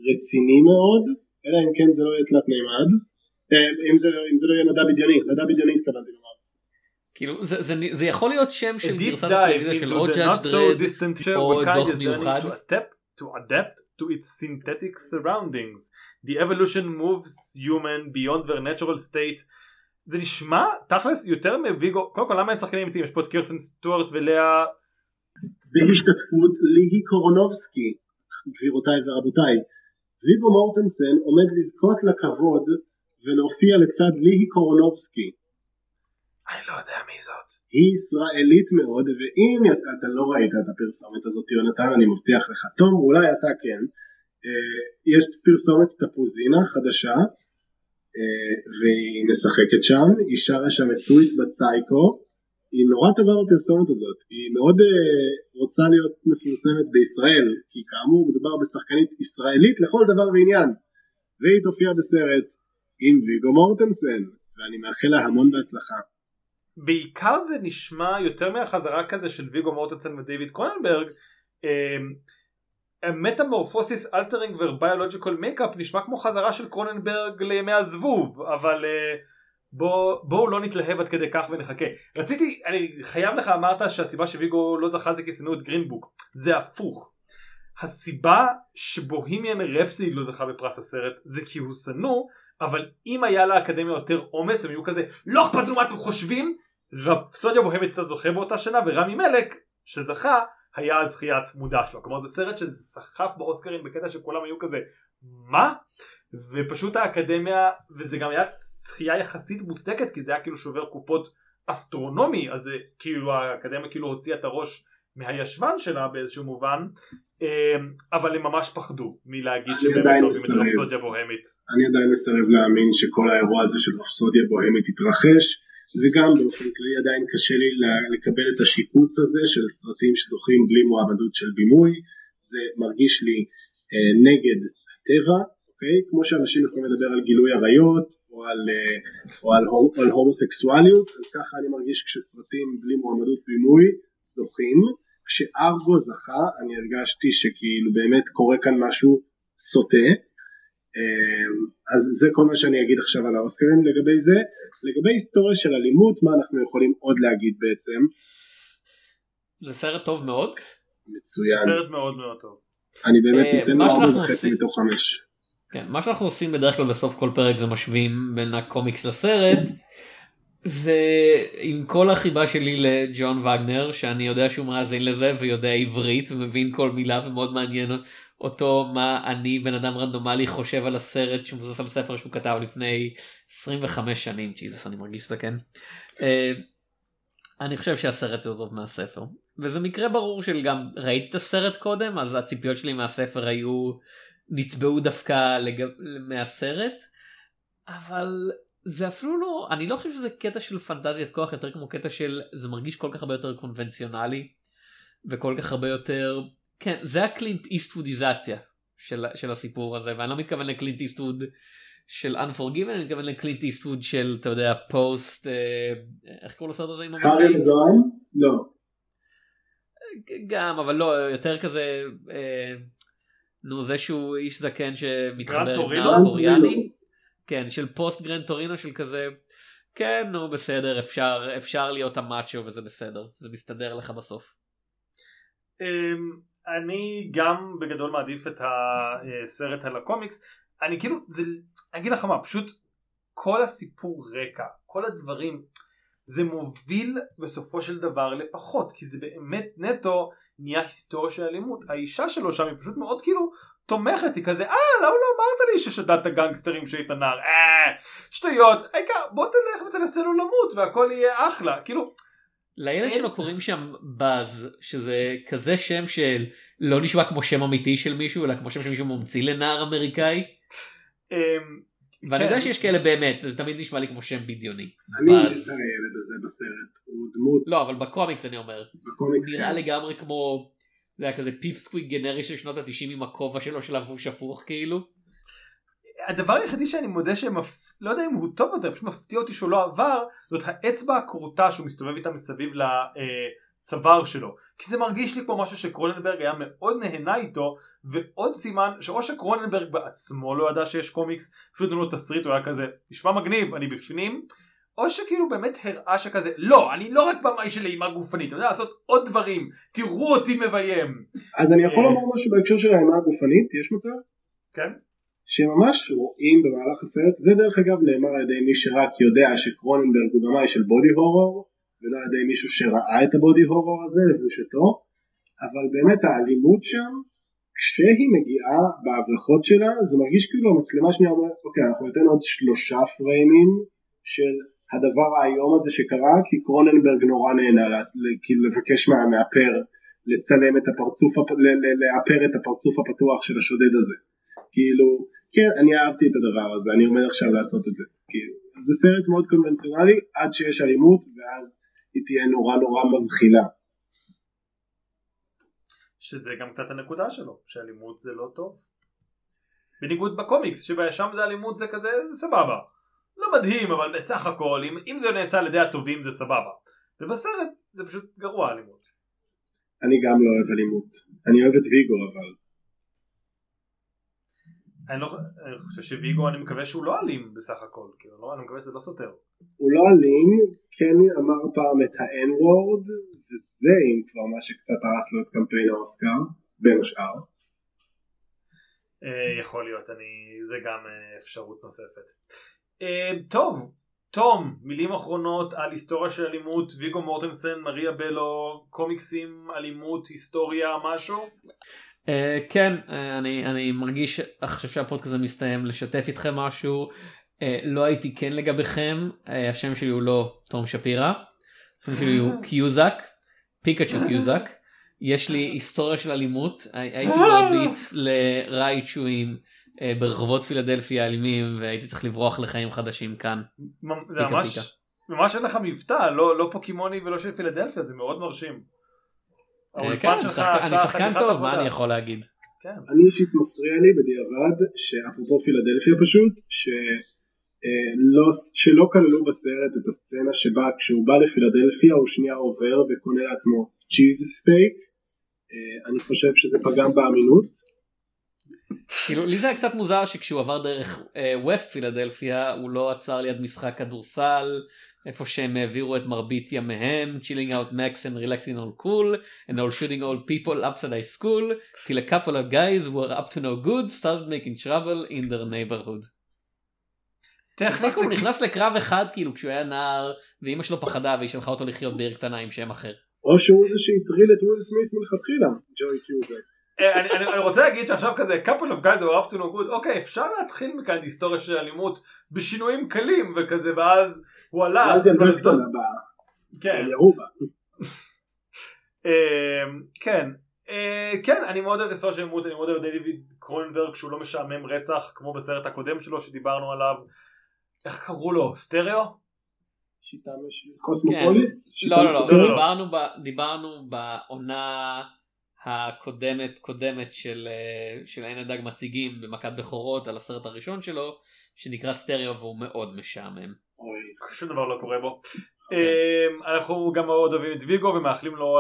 רציני מאוד, אלא אם כן זה לא יהיה תלת מימד, אה, אם, זה, לא- אם זה לא יהיה מדע בדיוני, מדע בדיוני התכוונתי לומר. כאילו זה, זה, זה יכול להיות שם של גרסת הטלוויזיה של או so דרד או דוח מיוחד. to adapt, to adapt to its synthetic surroundings. The evolution moves human beyond their natural state. זה נשמע תכלס יותר מוויגו, קודם כל למה אין שחקנים אמיתיים? יש פה את קירסן סטוארט ולאה בהשתתפות ליהי קורונובסקי, גבירותיי ורבותיי. ויגו מורטנסן עומד לזכות לכבוד ולהופיע לצד ליהי קורונובסקי. אני לא יודע מי זאת. היא ישראלית מאוד, ואם אתה לא ראית את הפרסומת הזאת יונתן, אני מבטיח לך, תום, אולי אתה כן, אה, יש פרסומת תפוזינה חדשה, אה, והיא משחקת שם, היא שרה שם את סוויט בצייקו, היא נורא טובה בפרסומת הזאת, היא מאוד אה, רוצה להיות מפורסמת בישראל, כי כאמור מדובר בשחקנית ישראלית לכל דבר ועניין, והיא תופיע בסרט עם ויגו מורטנסן, ואני מאחל לה המון בהצלחה. בעיקר זה נשמע יותר מהחזרה כזה של ויגו מורטנסן ודייוויד קרוננברג, metamorphosis altering ו biological makeup נשמע כמו חזרה של קרוננברג לימי הזבוב, אבל... אה, בואו בוא לא נתלהב עד כדי כך ונחכה. רציתי, אני חייב לך אמרת שהסיבה שוויגו לא זכה זה כי שנאו את גרינבוק. זה הפוך. הסיבה שבוהימיאן רפסיד לא זכה בפרס הסרט זה כי הוא שנוא, אבל אם היה לאקדמיה יותר אומץ הם היו כזה לא אכפת לנו מה אתם חושבים, רפסודיה בוהמית הייתה זוכה באותה שנה ורמי מלק שזכה היה הזכייה הצמודה שלו. כלומר זה סרט שסחף באוסקרים בקטע שכולם היו כזה מה? ופשוט האקדמיה וזה גם היה זכייה יחסית מוצדקת כי זה היה כאילו שובר קופות אסטרונומי אז זה כאילו האקדמיה כאילו הוציאה את הראש מהישבן שלה באיזשהו מובן אבל הם ממש פחדו מלהגיד שבאמת אוהבים את רפסודיה בוהמית. אני עדיין מסרב להאמין שכל האירוע הזה של רפסודיה בוהמית יתרחש וגם באופן כללי עדיין קשה לי לקבל את השיפוץ הזה של סרטים שזוכים בלי מועמדות של בימוי זה מרגיש לי אה, נגד הטבע אוקיי? כמו שאנשים יכולים לדבר על גילוי עריות או על, אה, או על, או על הומוסקסואליות, אז ככה אני מרגיש כשסרטים בלי מועמדות בימוי זוכים. כשארגו זכה אני הרגשתי שכאילו באמת קורה כאן משהו סוטה. אה, אז זה כל מה שאני אגיד עכשיו על האוסקרים לגבי זה. לגבי היסטוריה של אלימות, מה אנחנו יכולים עוד להגיד בעצם? זה סרט טוב מאוד. מצוין. סרט מאוד מאוד טוב. אני באמת אה, נותן לו ארבע וחצי מתוך חמש. כן, מה שאנחנו עושים בדרך כלל בסוף כל פרק זה משווים בין הקומיקס לסרט. ועם כל החיבה שלי לג'ון וגנר שאני יודע שהוא מאזין לזה ויודע עברית ומבין כל מילה ומאוד מעניין אותו מה אני בן אדם רנדומלי חושב על הסרט שמבוסס על ספר שהוא כתב לפני 25 שנים. ג'יזוס אני מרגיש שזה כן. אה, אני חושב שהסרט זה טוב מהספר. וזה מקרה ברור של גם ראיתי את הסרט קודם אז הציפיות שלי מהספר היו נצבעו דווקא לג... מהסרט. אבל זה אפילו לא אני לא חושב שזה קטע של פנטזיית כוח יותר כמו קטע של זה מרגיש כל כך הרבה יותר קונבנציונלי וכל כך הרבה יותר כן זה הקלינט איסטוודיזציה של, של הסיפור הזה ואני לא מתכוון לקלינט איסטווד של Unforgiven אני מתכוון לקלינט איסטווד של אתה יודע פוסט אה, איך קוראים לסרט הזה עם המסעים? לא. גם אבל לא יותר כזה אה, נו זה שהוא איש זקן שמתחבר עם נער קוריאני. כן של פוסט גרנד טורינו של כזה כן נו בסדר אפשר אפשר להיות המאצ'ו וזה בסדר זה מסתדר לך בסוף. אמ, אני גם בגדול מעדיף את הסרט על הקומיקס אני כאילו זה אני אגיד לך מה פשוט כל הסיפור רקע כל הדברים זה מוביל בסופו של דבר לפחות כי זה באמת נטו נהיה היסטוריה של אלימות האישה שלו שם היא פשוט מאוד כאילו תומכת היא כזה אה למה לא אמרת לי ששדדת גנגסטרים שהיית נער אה שטויות העיקר בוא תלך ותנסה לו למות והכל יהיה אחלה כאילו לילד שלו קוראים שם באז שזה כזה שם של לא נשמע כמו שם אמיתי של מישהו אלא כמו שם שמישהו ממציא לנער אמריקאי. אמ, ואני יודע כן. שיש כאלה באמת זה תמיד נשמע לי כמו שם בדיוני. אני על הילד הזה בסרט הוא דמות. לא אבל בקומיקס אני אומר. בקומיקס. הוא נראה כן. לגמרי כמו. זה היה כזה pipsqueak גנרי של שנות התשעים עם הכובע שלו של לבוש הפוך כאילו. הדבר היחידי שאני מודה שמפ... לא יודע אם הוא טוב יותר, פשוט מפתיע אותי שהוא לא עבר, זאת האצבע הכרותה שהוא מסתובב איתה מסביב לצוואר שלו. כי זה מרגיש לי כמו משהו שקרוננברג היה מאוד נהנה איתו, ועוד סימן שאו שקרוננברג בעצמו לא ידע שיש קומיקס, פשוט נתנו לו תסריט, הוא היה כזה, נשמע מגניב, אני בפנים, או שכאילו באמת הראה שכזה, לא, אני לא רק במאי של אימה גופנית, אני יודע לעשות עוד דברים, תראו אותי מביים. אז אני יכול לומר משהו בהקשר של האימה הגופנית, יש מצב? כן. שממש רואים במהלך הסרט, זה דרך אגב נאמר על ידי מי שרק יודע שקרוננברג הוא במאי של בודי הורור, ולא על ידי מישהו שראה את הבודי הורור הזה לבושתו, אבל באמת האלימות שם, כשהיא מגיעה בהבלחות שלה, זה מרגיש כאילו המצלמה שנייה אומרת, אוקיי, אנחנו ניתן עוד שלושה פריימים של הדבר האיום הזה שקרה, כי קרוננברג נורא נהנה כאילו לבקש מהמאפר לצלם את הפרצוף, לאפר את הפרצוף הפתוח של השודד הזה. כאילו, כן, אני אהבתי את הדבר הזה, אני עומד עכשיו לעשות את זה. כאילו, זה סרט מאוד קונבנציונלי עד שיש אלימות, ואז היא תהיה נורא נורא מבחילה. שזה גם קצת הנקודה שלו, שאלימות זה לא טוב. בניגוד בקומיקס, ששם זה אלימות זה כזה, זה סבבה. לא מדהים, אבל בסך הכל, אם, אם זה נעשה על ידי הטובים זה סבבה. ובסרט זה פשוט גרוע אלימות. אני גם לא אוהב אלימות. אני אוהב את ויגו אבל. אני, לא, אני חושב שוויגו אני מקווה שהוא לא אלים בסך הכל, כאילו, לא, אני מקווה שזה לא סותר. הוא לא אלים, כן אמר פעם את ה-N word, וזה אם כבר מה שקצת הרס לו את קמפיין האוסקר, בין השאר. אה, יכול להיות, אני, זה גם אה, אפשרות נוספת. אה, טוב, תום, מילים אחרונות על היסטוריה של אלימות, ויגו מורטנסן, מריה בלו, קומיקסים, אלימות, היסטוריה, משהו? Uh, כן, uh, אני, אני מרגיש עכשיו שהפודקאסט הזה מסתיים לשתף איתכם משהו. Uh, לא הייתי כן לגביכם, uh, השם שלי הוא לא תום שפירא, השם שלי הוא קיוזק, פיקאצ'ו קיוזק. יש לי היסטוריה של אלימות, הייתי מרביץ לרייצ'ואים ברחובות פילדלפיה אלימים והייתי צריך לברוח לחיים חדשים כאן. זה ממש, ממש אין לך מבטא, לא, לא פוקימוני ולא של פילדלפיה, זה מאוד מרשים. כן, אני שחקן טוב, מה אני יכול להגיד? כן. אני אישית מפריע לי בדיעבד, שאפרופו פילדלפיה פשוט, ש... לא, שלא כללו בסרט את הסצנה שבה כשהוא בא לפילדלפיה הוא שנייה עובר וקונה לעצמו צ'יז סטייק אני חושב שזה פגם באמינות. כאילו לי זה היה קצת מוזר שכשהוא עבר דרך ווסט פילדלפיה הוא לא עצר ליד משחק כדורסל איפה שהם העבירו את מרבית ימיהם, chilling out max and relaxing on cool, and all shooting all people upside high school, till a couple of guys who were up to no good started making trouble in their neighborhood. הוא נכנס לקרב אחד כאילו כשהוא היה נער ואימא שלו פחדה והיא שלחה אותו לחיות בעיר קטנה עם שם אחר. או שהוא זה שהטריל את וויל סמית מלכתחילה, ג'וי קיוזק. אה, אני, אני, אני רוצה להגיד שעכשיו כזה couple of guys were up to no good. אוקיי אפשר להתחיל מכאן היסטוריה של אלימות בשינויים קלים וכזה ואז הוא עלה ואז ילדה קטנה באה. כן. אמ, כן. אה, כן אני מאוד אוהב את היסטוריה של אלימות אני מאוד אוהב את דיוויד קרונברג שהוא לא משעמם רצח כמו בסרט הקודם שלו שדיברנו עליו. איך קראו לו? סטריאו? שיטה קוסמופוליס? לא לא לא דיברנו בעונה הקודמת קודמת של, אה, של עין הדג מציגים במכת בכורות על הסרט הראשון שלו שנקרא סטריאו והוא מאוד משעמם. אוי, שום דבר לא קורה בו. אמ, אנחנו גם מאוד אוהבים את ויגו ומאחלים לו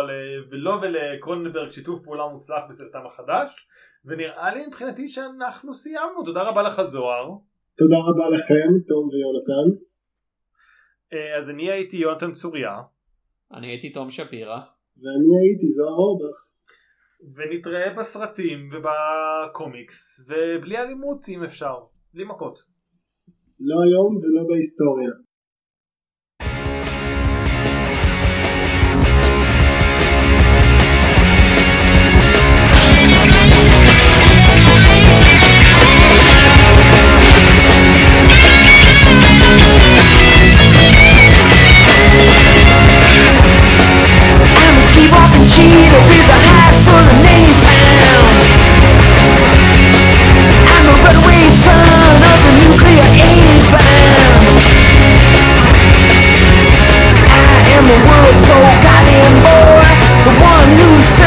ולו ולקרוננברג שיתוף פעולה מוצלח בסרטם החדש ונראה לי מבחינתי שאנחנו סיימנו תודה רבה לך זוהר. תודה רבה לכם תום ויונתן. אה, אז אני הייתי יונתן צוריה. אני הייתי תום שפירא. ואני הייתי זוהר אורבך. ונתראה בסרטים ובקומיקס ובלי אלימות אם אפשר, בלי מכות. לא היום ולא בהיסטוריה. always go got boy, the one who's